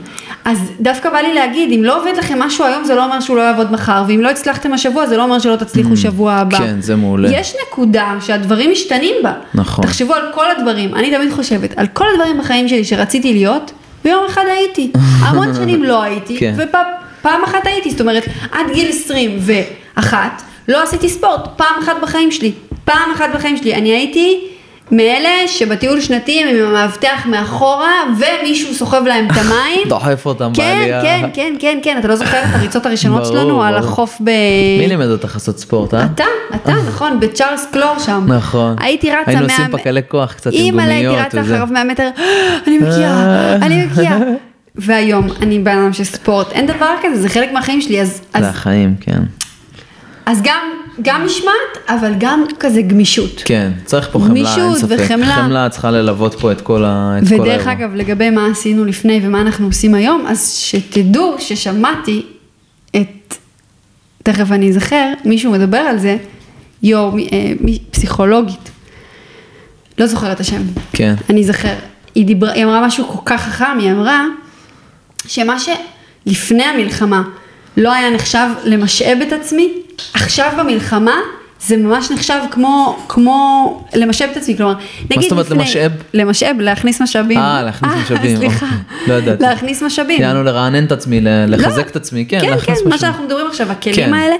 Speaker 2: אז דווקא בא לי להגיד, אם לא עובד לכם משהו היום, זה לא אומר שהוא לא יעבוד מחר, ואם לא הצלחתם השבוע, זה לא אומר שלא תצליחו שבוע הבא.
Speaker 1: כן, זה מעולה.
Speaker 2: יש נקודה שהדברים משתנים בה.
Speaker 1: נכון.
Speaker 2: תחשבו על כל הדברים, אני תמיד חושבת, על כל הדברים בחיים שלי שרציתי להיות, ויום אחד הייתי. המון שנים לא הייתי,
Speaker 1: כן.
Speaker 2: ופעם אחת הייתי, זאת אומרת, עד גיל 21 לא עשיתי ספורט, פעם אחת בחיים שלי. פעם אחת בחיים שלי. אני הייתי מאלה שבטיול שנתי הם עם המאבטח מאחורה, ומישהו סוחב להם את המים.
Speaker 1: דוחף אותם
Speaker 2: כן,
Speaker 1: בעלייה.
Speaker 2: כן, כן, כן, כן, אתה לא זוכר את הריצות הראשונות
Speaker 1: ברור,
Speaker 2: שלנו על. החוף ב...
Speaker 1: מי לימד אותך לעשות ספורט, אה?
Speaker 2: אתה, אתה, נכון, בצ'ארלס קלור שם.
Speaker 1: נכון.
Speaker 2: הייתי רצה
Speaker 1: היינו
Speaker 2: 100...
Speaker 1: עושים פקלי כוח קצת עם
Speaker 2: אימא'לה,
Speaker 1: גומיות
Speaker 2: הייתי רצה. אחריו 100 מטר, אני מקיאה, אני מקיאה. והיום אני בן אדם של ספורט, אין דבר כזה, זה חלק מהחיים שלי, אז,
Speaker 1: זה החיים, כן.
Speaker 2: אז גם, גם משמעת, אבל גם כזה גמישות.
Speaker 1: כן, צריך פה חמלה, אין
Speaker 2: גמישות
Speaker 1: ספק.
Speaker 2: וחמלה.
Speaker 1: חמלה צריכה ללוות פה את כל כל האירוע.
Speaker 2: ודרך אגב, לגבי מה עשינו לפני ומה אנחנו עושים היום, אז שתדעו ששמעתי את, תכף אני אזכר, מישהו מדבר על זה, יו, מי- אה, פסיכולוגית, לא זוכרת את השם,
Speaker 1: כן.
Speaker 2: אני אזכר, היא, דיברה, היא אמרה משהו כל כך חכם, היא אמרה שמה שלפני המלחמה לא היה נחשב למשאב את עצמי, עכשיו במלחמה זה ממש נחשב כמו, כמו למשאב את עצמי, כלומר, נגיד
Speaker 1: זאת אומרת
Speaker 2: לפני,
Speaker 1: למשאב?
Speaker 2: למשאב, להכניס משאבים.
Speaker 1: אה, להכניס משאבים,
Speaker 2: סליחה,
Speaker 1: אוקיי. לא ידעתי.
Speaker 2: להכניס משאבים.
Speaker 1: יענו לרענן את עצמי, ל- לחזק
Speaker 2: לא.
Speaker 1: את עצמי, כן,
Speaker 2: כן, כן,
Speaker 1: להכניס
Speaker 2: מה. שאנחנו מדברים עכשיו, הכלים
Speaker 1: כן.
Speaker 2: האלה.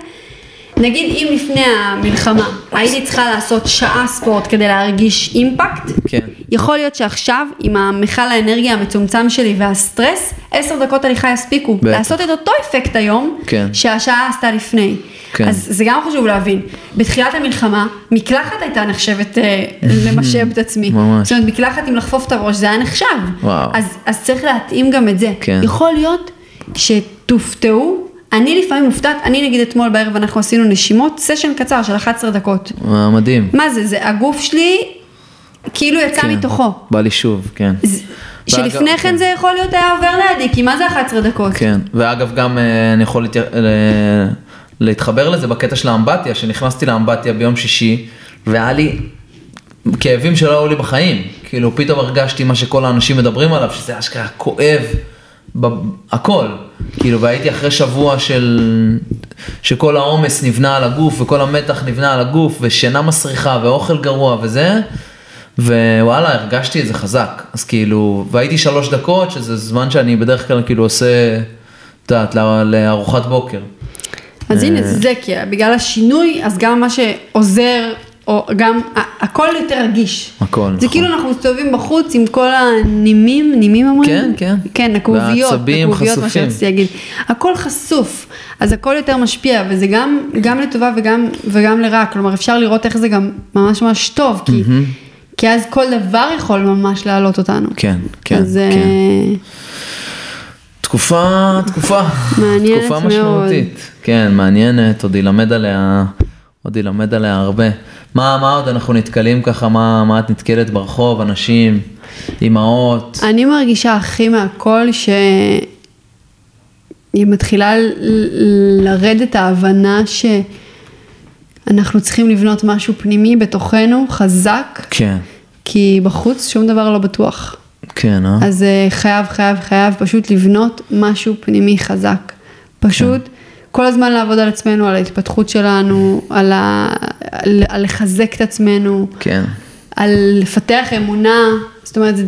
Speaker 2: נגיד אם לפני המלחמה הייתי צריכה לעשות שעה ספורט כדי להרגיש אימפקט,
Speaker 1: כן.
Speaker 2: יכול להיות שעכשיו עם המכל האנרגיה המצומצם שלי והסטרס, עשר דקות הליכה יספיקו.
Speaker 1: בטח.
Speaker 2: לעשות את אותו אפקט היום,
Speaker 1: כן.
Speaker 2: שהשעה עשתה לפני.
Speaker 1: כן.
Speaker 2: אז זה גם חשוב להבין. בתחילת המלחמה, מקלחת הייתה נחשבת אה, למשאב את עצמי.
Speaker 1: ממש.
Speaker 2: זאת אומרת, מקלחת עם לחפוף את הראש, זה היה נחשב.
Speaker 1: וואו.
Speaker 2: אז, אז צריך להתאים גם את זה.
Speaker 1: כן.
Speaker 2: יכול להיות שתופתעו, אני לפעמים מופתעת, אני נגיד אתמול בערב אנחנו עשינו נשימות, סשן קצר של 11 דקות.
Speaker 1: אה, מדהים.
Speaker 2: מה זה, זה הגוף שלי כאילו יצא
Speaker 1: כן.
Speaker 2: מתוכו.
Speaker 1: בא לי שוב, כן.
Speaker 2: ז- שלפני
Speaker 1: ואגב-
Speaker 2: כן זה יכול להיות היה עובר לידי, כי מה זה 11 דקות?
Speaker 1: כן, ואגב גם אה, אני יכול להתי- ל- להתחבר לזה בקטע של האמבטיה, שנכנסתי לאמבטיה ביום שישי, והיה לי כאבים שלא היו לי בחיים. כאילו פתאום הרגשתי מה שכל האנשים מדברים עליו, שזה אשכרה כואב, ב- הכל. כאילו והייתי אחרי שבוע של, שכל העומס נבנה על הגוף, וכל המתח נבנה על הגוף, ושינה מסריחה, ואוכל גרוע וזה. ווואלה, הרגשתי את זה חזק. אז כאילו, והייתי שלוש דקות, שזה זמן שאני בדרך כלל כאילו עושה, את יודעת, לא- לארוחת בוקר.
Speaker 2: אז הנה זה, כי בגלל השינוי, אז גם מה שעוזר, או גם, הכל יותר רגיש.
Speaker 1: הכל,
Speaker 2: זה
Speaker 1: נכון.
Speaker 2: כאילו אנחנו מסתובבים בחוץ עם כל הנימים, נימים אומרים?
Speaker 1: כן, כן.
Speaker 2: כן, הכאוביות,
Speaker 1: והעצבים
Speaker 2: הכאוביות, מה
Speaker 1: חשופים.
Speaker 2: שרציתי להגיד. הכל חשוף, אז הכל יותר משפיע, וזה גם, גם לטובה וגם, וגם לרע, כלומר אפשר לראות איך זה גם ממש ממש טוב, כי, כי אז כל דבר יכול ממש להעלות אותנו.
Speaker 1: כן, כן,
Speaker 2: אז,
Speaker 1: כן.
Speaker 2: אה,
Speaker 1: תקופה, תקופה,
Speaker 2: מעניינת
Speaker 1: תקופה
Speaker 2: מאוד.
Speaker 1: משמעותית. כן, מעניינת, עוד ילמד עליה, עוד ילמד עליה הרבה. מה, מה עוד אנחנו נתקלים ככה, מה, מה את נתקלת ברחוב, אנשים, אימהות?
Speaker 2: אני מרגישה הכי מהכל שהיא מתחילה לרדת ההבנה שאנחנו צריכים לבנות משהו פנימי בתוכנו, חזק,
Speaker 1: כן,
Speaker 2: כי בחוץ שום דבר לא בטוח.
Speaker 1: כן, אה?
Speaker 2: אז אה, חייב, חייב, חייב פשוט לבנות משהו פנימי חזק. פשוט כל הזמן לעבוד על עצמנו, על ההתפתחות שלנו, על, ה... על... על לחזק את עצמנו,
Speaker 1: כן,
Speaker 2: על לפתח אמונה, זאת אומרת, זה-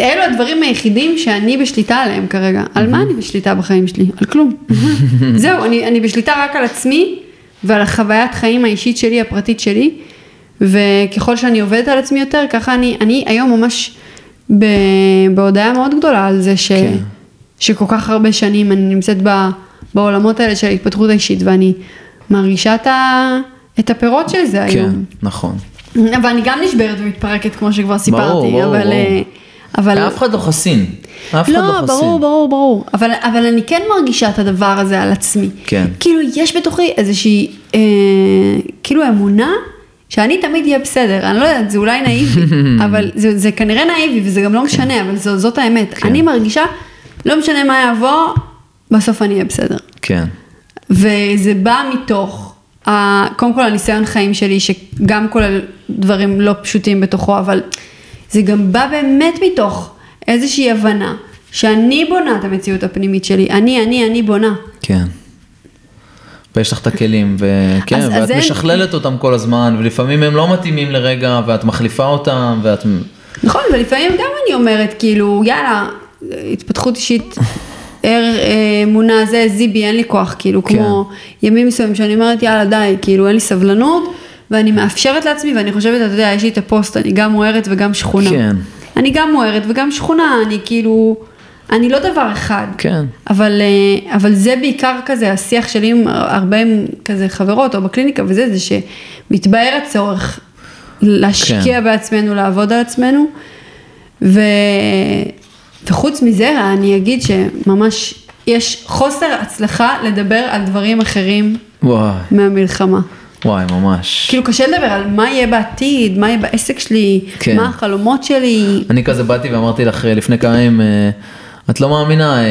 Speaker 2: אלו הדברים היחידים שאני בשליטה עליהם כרגע. על מה אני בשליטה בחיים שלי? על כלום. זהו, אני, אני בשליטה רק על עצמי ועל החוויית חיים האישית שלי, הפרטית שלי, וככל שאני עובדת על עצמי יותר, ככה אני, אני היום ממש ב, בהודעה מאוד גדולה על זה ש,
Speaker 1: כן.
Speaker 2: שכל כך הרבה שנים אני נמצאת ב, בעולמות האלה של ההתפתחות האישית, ואני מרגישה את, ה, את הפירות של זה היום.
Speaker 1: כן, נכון.
Speaker 2: אבל אני גם נשברת ומתפרקת, כמו שכבר סיפרתי,
Speaker 1: ברור,
Speaker 2: אבל...
Speaker 1: ברור.
Speaker 2: אה, אבל...
Speaker 1: אף אחד לא חסין. אף אחד לא
Speaker 2: לא,
Speaker 1: חסין.
Speaker 2: ברור, ברור, ברור. אבל, אבל אני כן מרגישה את הדבר הזה על עצמי.
Speaker 1: כן.
Speaker 2: כאילו, יש בתוכי איזושהי, אה, כאילו אמונה, שאני תמיד אהיה בסדר. אני לא יודעת, זה אולי נאיבי, אבל זה, זה כנראה נאיבי, וזה גם לא משנה, אבל זו, זאת האמת.
Speaker 1: כן.
Speaker 2: אני מרגישה, לא משנה מה יעבור, בסוף אני אהיה בסדר.
Speaker 1: כן,
Speaker 2: וזה בא מתוך, ה- קודם כל הניסיון חיים שלי, שגם כולל דברים לא פשוטים בתוכו, אבל זה גם בא באמת מתוך איזושהי הבנה שאני בונה את המציאות הפנימית שלי, אני, אני, אני בונה.
Speaker 1: כן. ויש לך את הכלים, וכן,
Speaker 2: אז-
Speaker 1: ואת
Speaker 2: אז אין-
Speaker 1: משכללת אותם כל הזמן, ולפעמים הם לא מתאימים לרגע, ואת מחליפה אותם, ואת...
Speaker 2: נכון, ולפעמים גם אני אומרת, כאילו, יאללה, התפתחות אישית, ער, אה, אמונה, זה, זיבי, אין לי כוח, כאילו,
Speaker 1: כן.
Speaker 2: כמו ימים מסוימים שאני אומרת, יאללה, די, כאילו, אין לי סבלנות, ואני מאפשרת לעצמי, ואני חושבת, אתה יודע, יש לי את הפוסט, אני גם מוארת וגם שכונה.
Speaker 1: כן.
Speaker 2: אני גם מוארת וגם שכונה, אני כאילו, אני לא דבר אחד.
Speaker 1: כן.
Speaker 2: אבל, אה, אבל זה בעיקר כזה, השיח שלי עם הרבה כזה חברות או בקליניקה וזה, זה שמתבהר הצורך להשקיע.
Speaker 1: כן.
Speaker 2: בעצמנו, לעבוד על עצמנו. ו... וחוץ מזה, אני אגיד שממש יש חוסר הצלחה לדבר על דברים אחרים
Speaker 1: וואי,
Speaker 2: מהמלחמה.
Speaker 1: וואי, ממש.
Speaker 2: כאילו קשה לדבר על מה יהיה בעתיד, מה יהיה בעסק שלי,
Speaker 1: כן.
Speaker 2: מה החלומות שלי.
Speaker 1: אני כזה באתי ואמרתי לך אה, לפני כמה ימים, אה, את לא מאמינה, אה,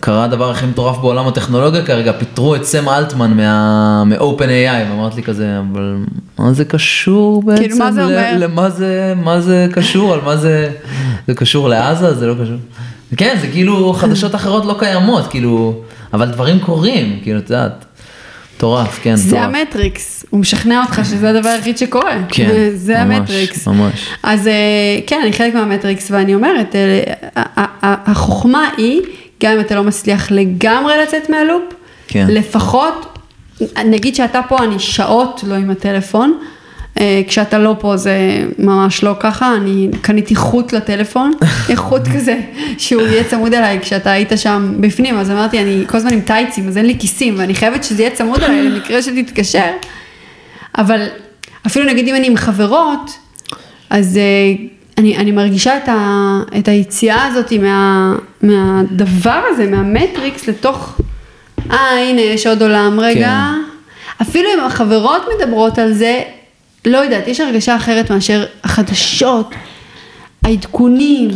Speaker 1: קרה הדבר הכי מטורף בעולם הטכנולוגיה כרגע, פיטרו את סם אלטמן מה- מ-open AI, ואמרת לי כזה, אבל מה זה קשור בעצם?
Speaker 2: כאילו, מה זה אומר?
Speaker 1: למה זה, מה זה קשור? על מה זה, זה קשור לעזה? זה לא קשור. כן, זה כאילו חדשות אחרות לא קיימות, כאילו, אבל דברים קורים, כאילו, את יודעת, מטורף, כן,
Speaker 2: זה
Speaker 1: מטורף.
Speaker 2: המטריקס, הוא משכנע אותך שזה הדבר היחיד שקורה.
Speaker 1: כן,
Speaker 2: זה
Speaker 1: ממש,
Speaker 2: המטריקס.
Speaker 1: ממש.
Speaker 2: אז אה, כן, אני חלק מהמטריקס, ואני אומרת, אה, ה- ה- החוכמה היא, גם אם אתה לא מצליח לגמרי לצאת מהלופ,
Speaker 1: כן.
Speaker 2: לפחות, נגיד שאתה פה, אני שעות לא עם הטלפון. אה, כשאתה לא פה זה ממש לא ככה, אני קניתי חוט לטלפון, איכות כזה, שהוא יהיה צמוד אליי כשאתה היית שם בפנים, אז אמרתי, אני כל הזמן עם טייצים, אז אין לי כיסים, ואני חייבת שזה יהיה צמוד אליי למקרה שתתקשר, אבל אפילו נגיד אם אני עם חברות, אז אה, אני, אני מרגישה את, ה, את היציאה הזאת מה, מהדבר הזה, מהמטריקס לתוך, אה הנה יש עוד עולם, רגע,
Speaker 1: כן.
Speaker 2: אפילו אם החברות מדברות על זה, לא יודעת, יש הרגשה אחרת מאשר החדשות, העדכונים,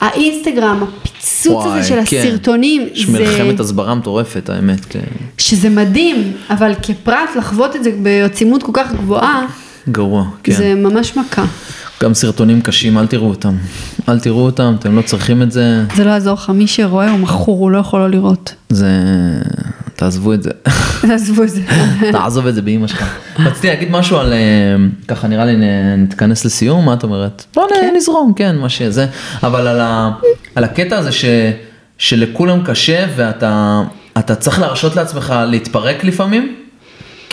Speaker 2: האינסטגרם, הפיצוץ
Speaker 1: וואי,
Speaker 2: הזה של
Speaker 1: כן.
Speaker 2: הסרטונים,
Speaker 1: יש
Speaker 2: זה...
Speaker 1: מלחמת הסברה מטורפת, האמת. כן.
Speaker 2: שזה מדהים, אבל כפרט לחוות את זה בעצימות כל כך גבוהה,
Speaker 1: גרוע, כן.
Speaker 2: זה ממש מכה.
Speaker 1: גם סרטונים קשים, אל תראו אותם. אל תראו אותם, אתם לא צריכים את זה.
Speaker 2: זה לא יעזור לך, מי שרואה הוא מכור, הוא לא יכול לא לראות.
Speaker 1: זה... תעזבו את זה.
Speaker 2: עזבו את זה.
Speaker 1: תעזוב את זה באמא שלך. רציתי להגיד משהו על... אה, ככה נראה לי נתכנס לסיום, מה את אומרת? בוא נ- נזרום, כן, מה שזה. אבל על, ה... על הקטע הזה ש... שלכולם קשה ואתה אתה צריך להרשות לעצמך להתפרק לפעמים.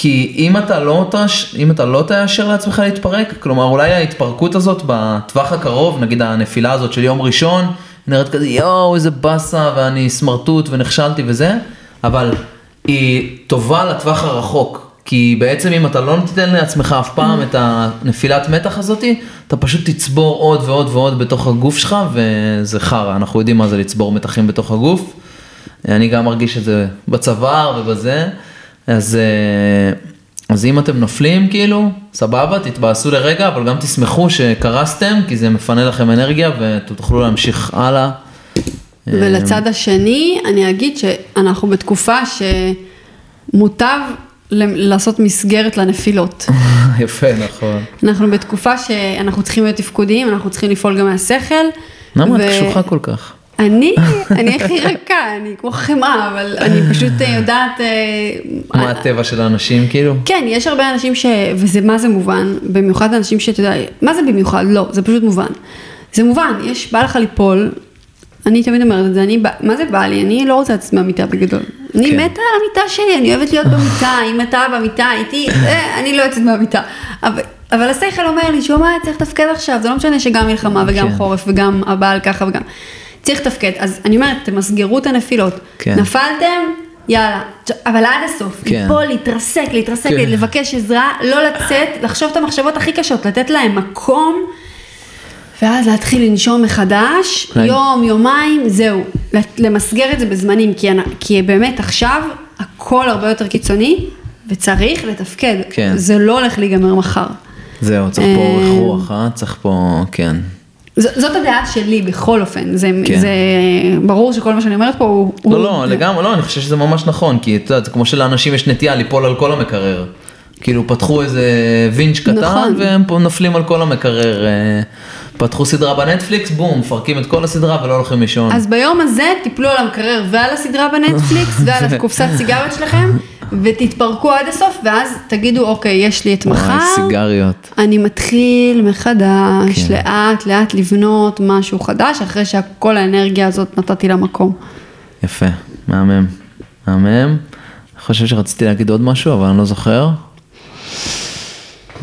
Speaker 1: כי אם אתה לא. אם אתה לא תאשר לעצמך להתפרק, כלומר אולי ההתפרקות הזאת בטווח הקרוב, נגיד הנפילה הזאת של יום ראשון, נראית כזה יואו איזה באסה ואני סמרטוט ונכשלתי וזה, אבל היא טובה לטווח הרחוק. כי בעצם אם אתה לא תיתן לעצמך אף פעם את הנפילת מתח הזאתי, אתה פשוט תצבור עוד ועוד ועוד בתוך הגוף שלך וזה חרא, אנחנו יודעים מה זה לצבור מתחים בתוך הגוף. אני גם מרגיש את זה בצוואר ובזה, אז, אה, אז אם אתם נופלים כאילו, סבבה, תתבאסו לרגע, אבל גם תשמחו שקרסתם, כי זה מפנה לכם אנרגיה ותוכלו להמשיך הלאה.
Speaker 2: ולצד השני, אני אגיד שאנחנו בתקופה שמוטב לעשות מסגרת לנפילות.
Speaker 1: יפה, נכון.
Speaker 2: אנחנו בתקופה שאנחנו צריכים להיות תפקודיים, אנחנו צריכים לפעול גם מהשכל.
Speaker 1: למה את
Speaker 2: ו-
Speaker 1: קשוחה כל כך?
Speaker 2: אני, אני הכי רכה, אני כמו חמאה, אבל אני פשוט אה, יודעת... אה,
Speaker 1: מה הטבע של האנשים כאילו?
Speaker 2: כן, יש הרבה אנשים ש... וזה מה זה מובן, במיוחד אנשים שאתה יודע, מה זה במיוחד? לא, זה פשוט מובן. זה מובן, יש, בא לך ליפול, אני תמיד אומרת את זה, אני, מה זה בא לי? אני לא רוצה לצאת מהמיטה בגדול. אני
Speaker 1: כן.
Speaker 2: מתה על המיטה שלי, אני אוהבת להיות במיטה, אם אתה במיטה איתי, אה, אני לא יוצאת מהמיטה. אבל, אבל השכל אומר לי, שומע, צריך לתפקד עכשיו, זה לא משנה שגם מלחמה וגם
Speaker 1: כן.
Speaker 2: חורף וגם הבעל ככה וגם. צריך לתפקד, אז אני אומרת, תמסגרו את הנפילות.
Speaker 1: כן.
Speaker 2: נפלתם, יאללה, אבל עד הסוף,
Speaker 1: כן.
Speaker 2: ליפול, להתרסק, להתרסק,
Speaker 1: כן.
Speaker 2: לבקש עזרה, לא לצאת, לחשוב את המחשבות הכי קשות, לתת להם מקום, ואז להתחיל לנשום מחדש,
Speaker 1: אולי-
Speaker 2: יום, יומיים, זהו, למסגר את זה בזמנים, כי, אנ- כי באמת עכשיו הכל הרבה יותר קיצוני, וצריך לתפקד,
Speaker 1: כן.
Speaker 2: זה לא הולך להיגמר מחר.
Speaker 1: זהו, צריך פה אורך רוח, אה? צריך פה, כן.
Speaker 2: ז- זאת הדעה שלי בכל אופן, זה,
Speaker 1: כן.
Speaker 2: זה ברור שכל מה שאני אומרת פה הוא... הוא-
Speaker 1: לא, לא, לגמרי, לא, אני חושב שזה ממש נכון, כי את יודעת, זה כמו שלאנשים יש נטייה ליפול על כל המקרר. כאילו פתחו איזה וינץ' קטן,
Speaker 2: נכון.
Speaker 1: והם פה נופלים על כל המקרר. אה, פתחו סדרה בנטפליקס, בום, מפרקים את כל הסדרה ולא הולכים לישון.
Speaker 2: אז ביום הזה תיפלו על המקרר ועל הסדרה בנטפליקס ועל הקופסת סיגריות שלכם ותתפרקו עד הסוף ואז תגידו אוקיי יש לי את מחר,
Speaker 1: וואי, סיגריות.
Speaker 2: אני מתחיל מחדש
Speaker 1: כן.
Speaker 2: לאט לאט לבנות משהו חדש אחרי שכל האנרגיה הזאת נתתי לה מקום.
Speaker 1: יפה, מהמם, מהמם. אני חושב שרציתי להגיד עוד משהו, אבל אני לא זוכר.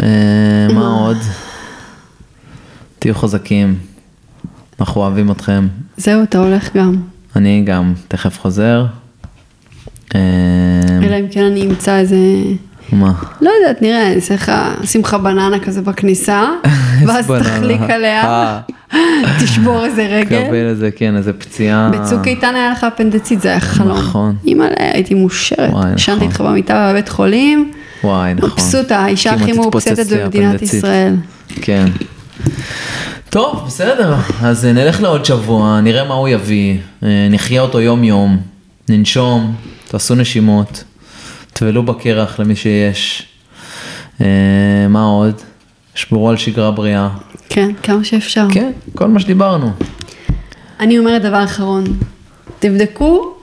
Speaker 1: אה, מה עוד? תהיו חזקים, אנחנו אוהבים אתכם.
Speaker 2: זהו אתה הולך גם,
Speaker 1: אני גם תכף חוזר. אה,
Speaker 2: אלא אם כן אני אמצא איזה,
Speaker 1: מה?
Speaker 2: לא יודעת נראה, אני אעשה לך, אשים לך בננה כזה בכניסה ואז. תחליק עליה,
Speaker 1: אה.
Speaker 2: תשבור איזה רגל.
Speaker 1: קבל איזה, כן, איזה פציעה.
Speaker 2: בצוק איתן היה לך אפנדצית, זה היה חלום.
Speaker 1: נכון.
Speaker 2: אימא'לה, הייתי מאושרת. ישנתי
Speaker 1: נכון.
Speaker 2: איתך במיטה בבית חולים.
Speaker 1: וואי, נכון.
Speaker 2: מבסוטה, האישה הכי
Speaker 1: לי
Speaker 2: במדינת. ישראל.
Speaker 1: כן. טוב, בסדר, אז נלך לעוד שבוע, נראה מה הוא יביא, אה, נחיה אותו יום יום, ננשום, תעשו נשימות, טבלו בקרח למי שיש. אה, מה עוד? שמרו על שגרה בריאה.
Speaker 2: כן, כמה שאפשר.
Speaker 1: כן, כל מה שדיברנו.
Speaker 2: אני אומרת דבר אחרון, תבדקו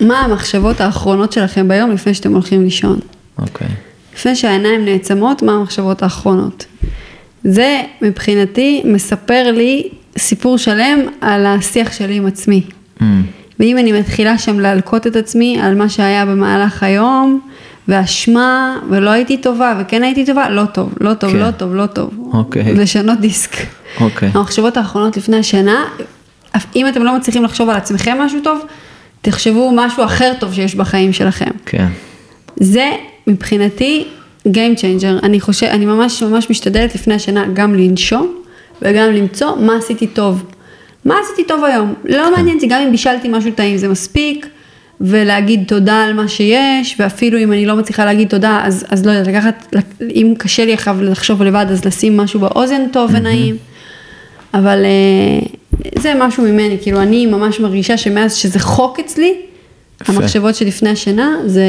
Speaker 2: מה המחשבות האחרונות שלכם ביום לפני שאתם הולכים לישון.
Speaker 1: אוקיי.
Speaker 2: לפני שהעיניים נעצמות, מה המחשבות האחרונות. זה מבחינתי מספר לי סיפור שלם על השיח שלי עם עצמי.
Speaker 1: Mm,
Speaker 2: ואם אני מתחילה שם להלקות את עצמי על מה שהיה במהלך היום, ואשמה, ולא הייתי טובה, וכן הייתי טובה, לא טוב, לא טוב,
Speaker 1: כן.
Speaker 2: לא טוב, לא טוב.
Speaker 1: אוקיי.
Speaker 2: לשנות דיסק.
Speaker 1: אוקיי.
Speaker 2: המחשבות האחרונות לפני השינה, אף- אם אתם לא מצליחים לחשוב על עצמכם משהו טוב, תחשבו משהו אחר טוב שיש בחיים שלכם.
Speaker 1: כן.
Speaker 2: זה מבחינתי Game Changer. אני חושב, אני ממש ממש משתדלת לפני השינה גם לנשום וגם למצוא מה עשיתי טוב. מה עשיתי טוב היום? לא מעניין אותי, גם אם בישלתי משהו טעים זה מספיק, ולהגיד תודה על מה שיש, ואפילו אם אני לא מצליחה להגיד תודה, אז, אז לא יודעת, לקחת, אם קשה לי עכשיו לחשוב לבד, אז לשים משהו באוזן טוב ונעים. אבל אה, זה משהו ממני, כאילו אני ממש מרגישה שמאז שזה חוק אצלי,
Speaker 1: יפה.
Speaker 2: המחשבות שלפני השינה, זה,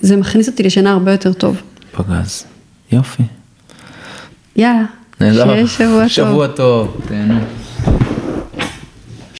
Speaker 2: זה מכניס אותי לשינה הרבה יותר טוב.
Speaker 1: פגז. יופי.
Speaker 2: יאללה. שיהיה שבוע טוב.
Speaker 1: שבוע טוב. תהנו.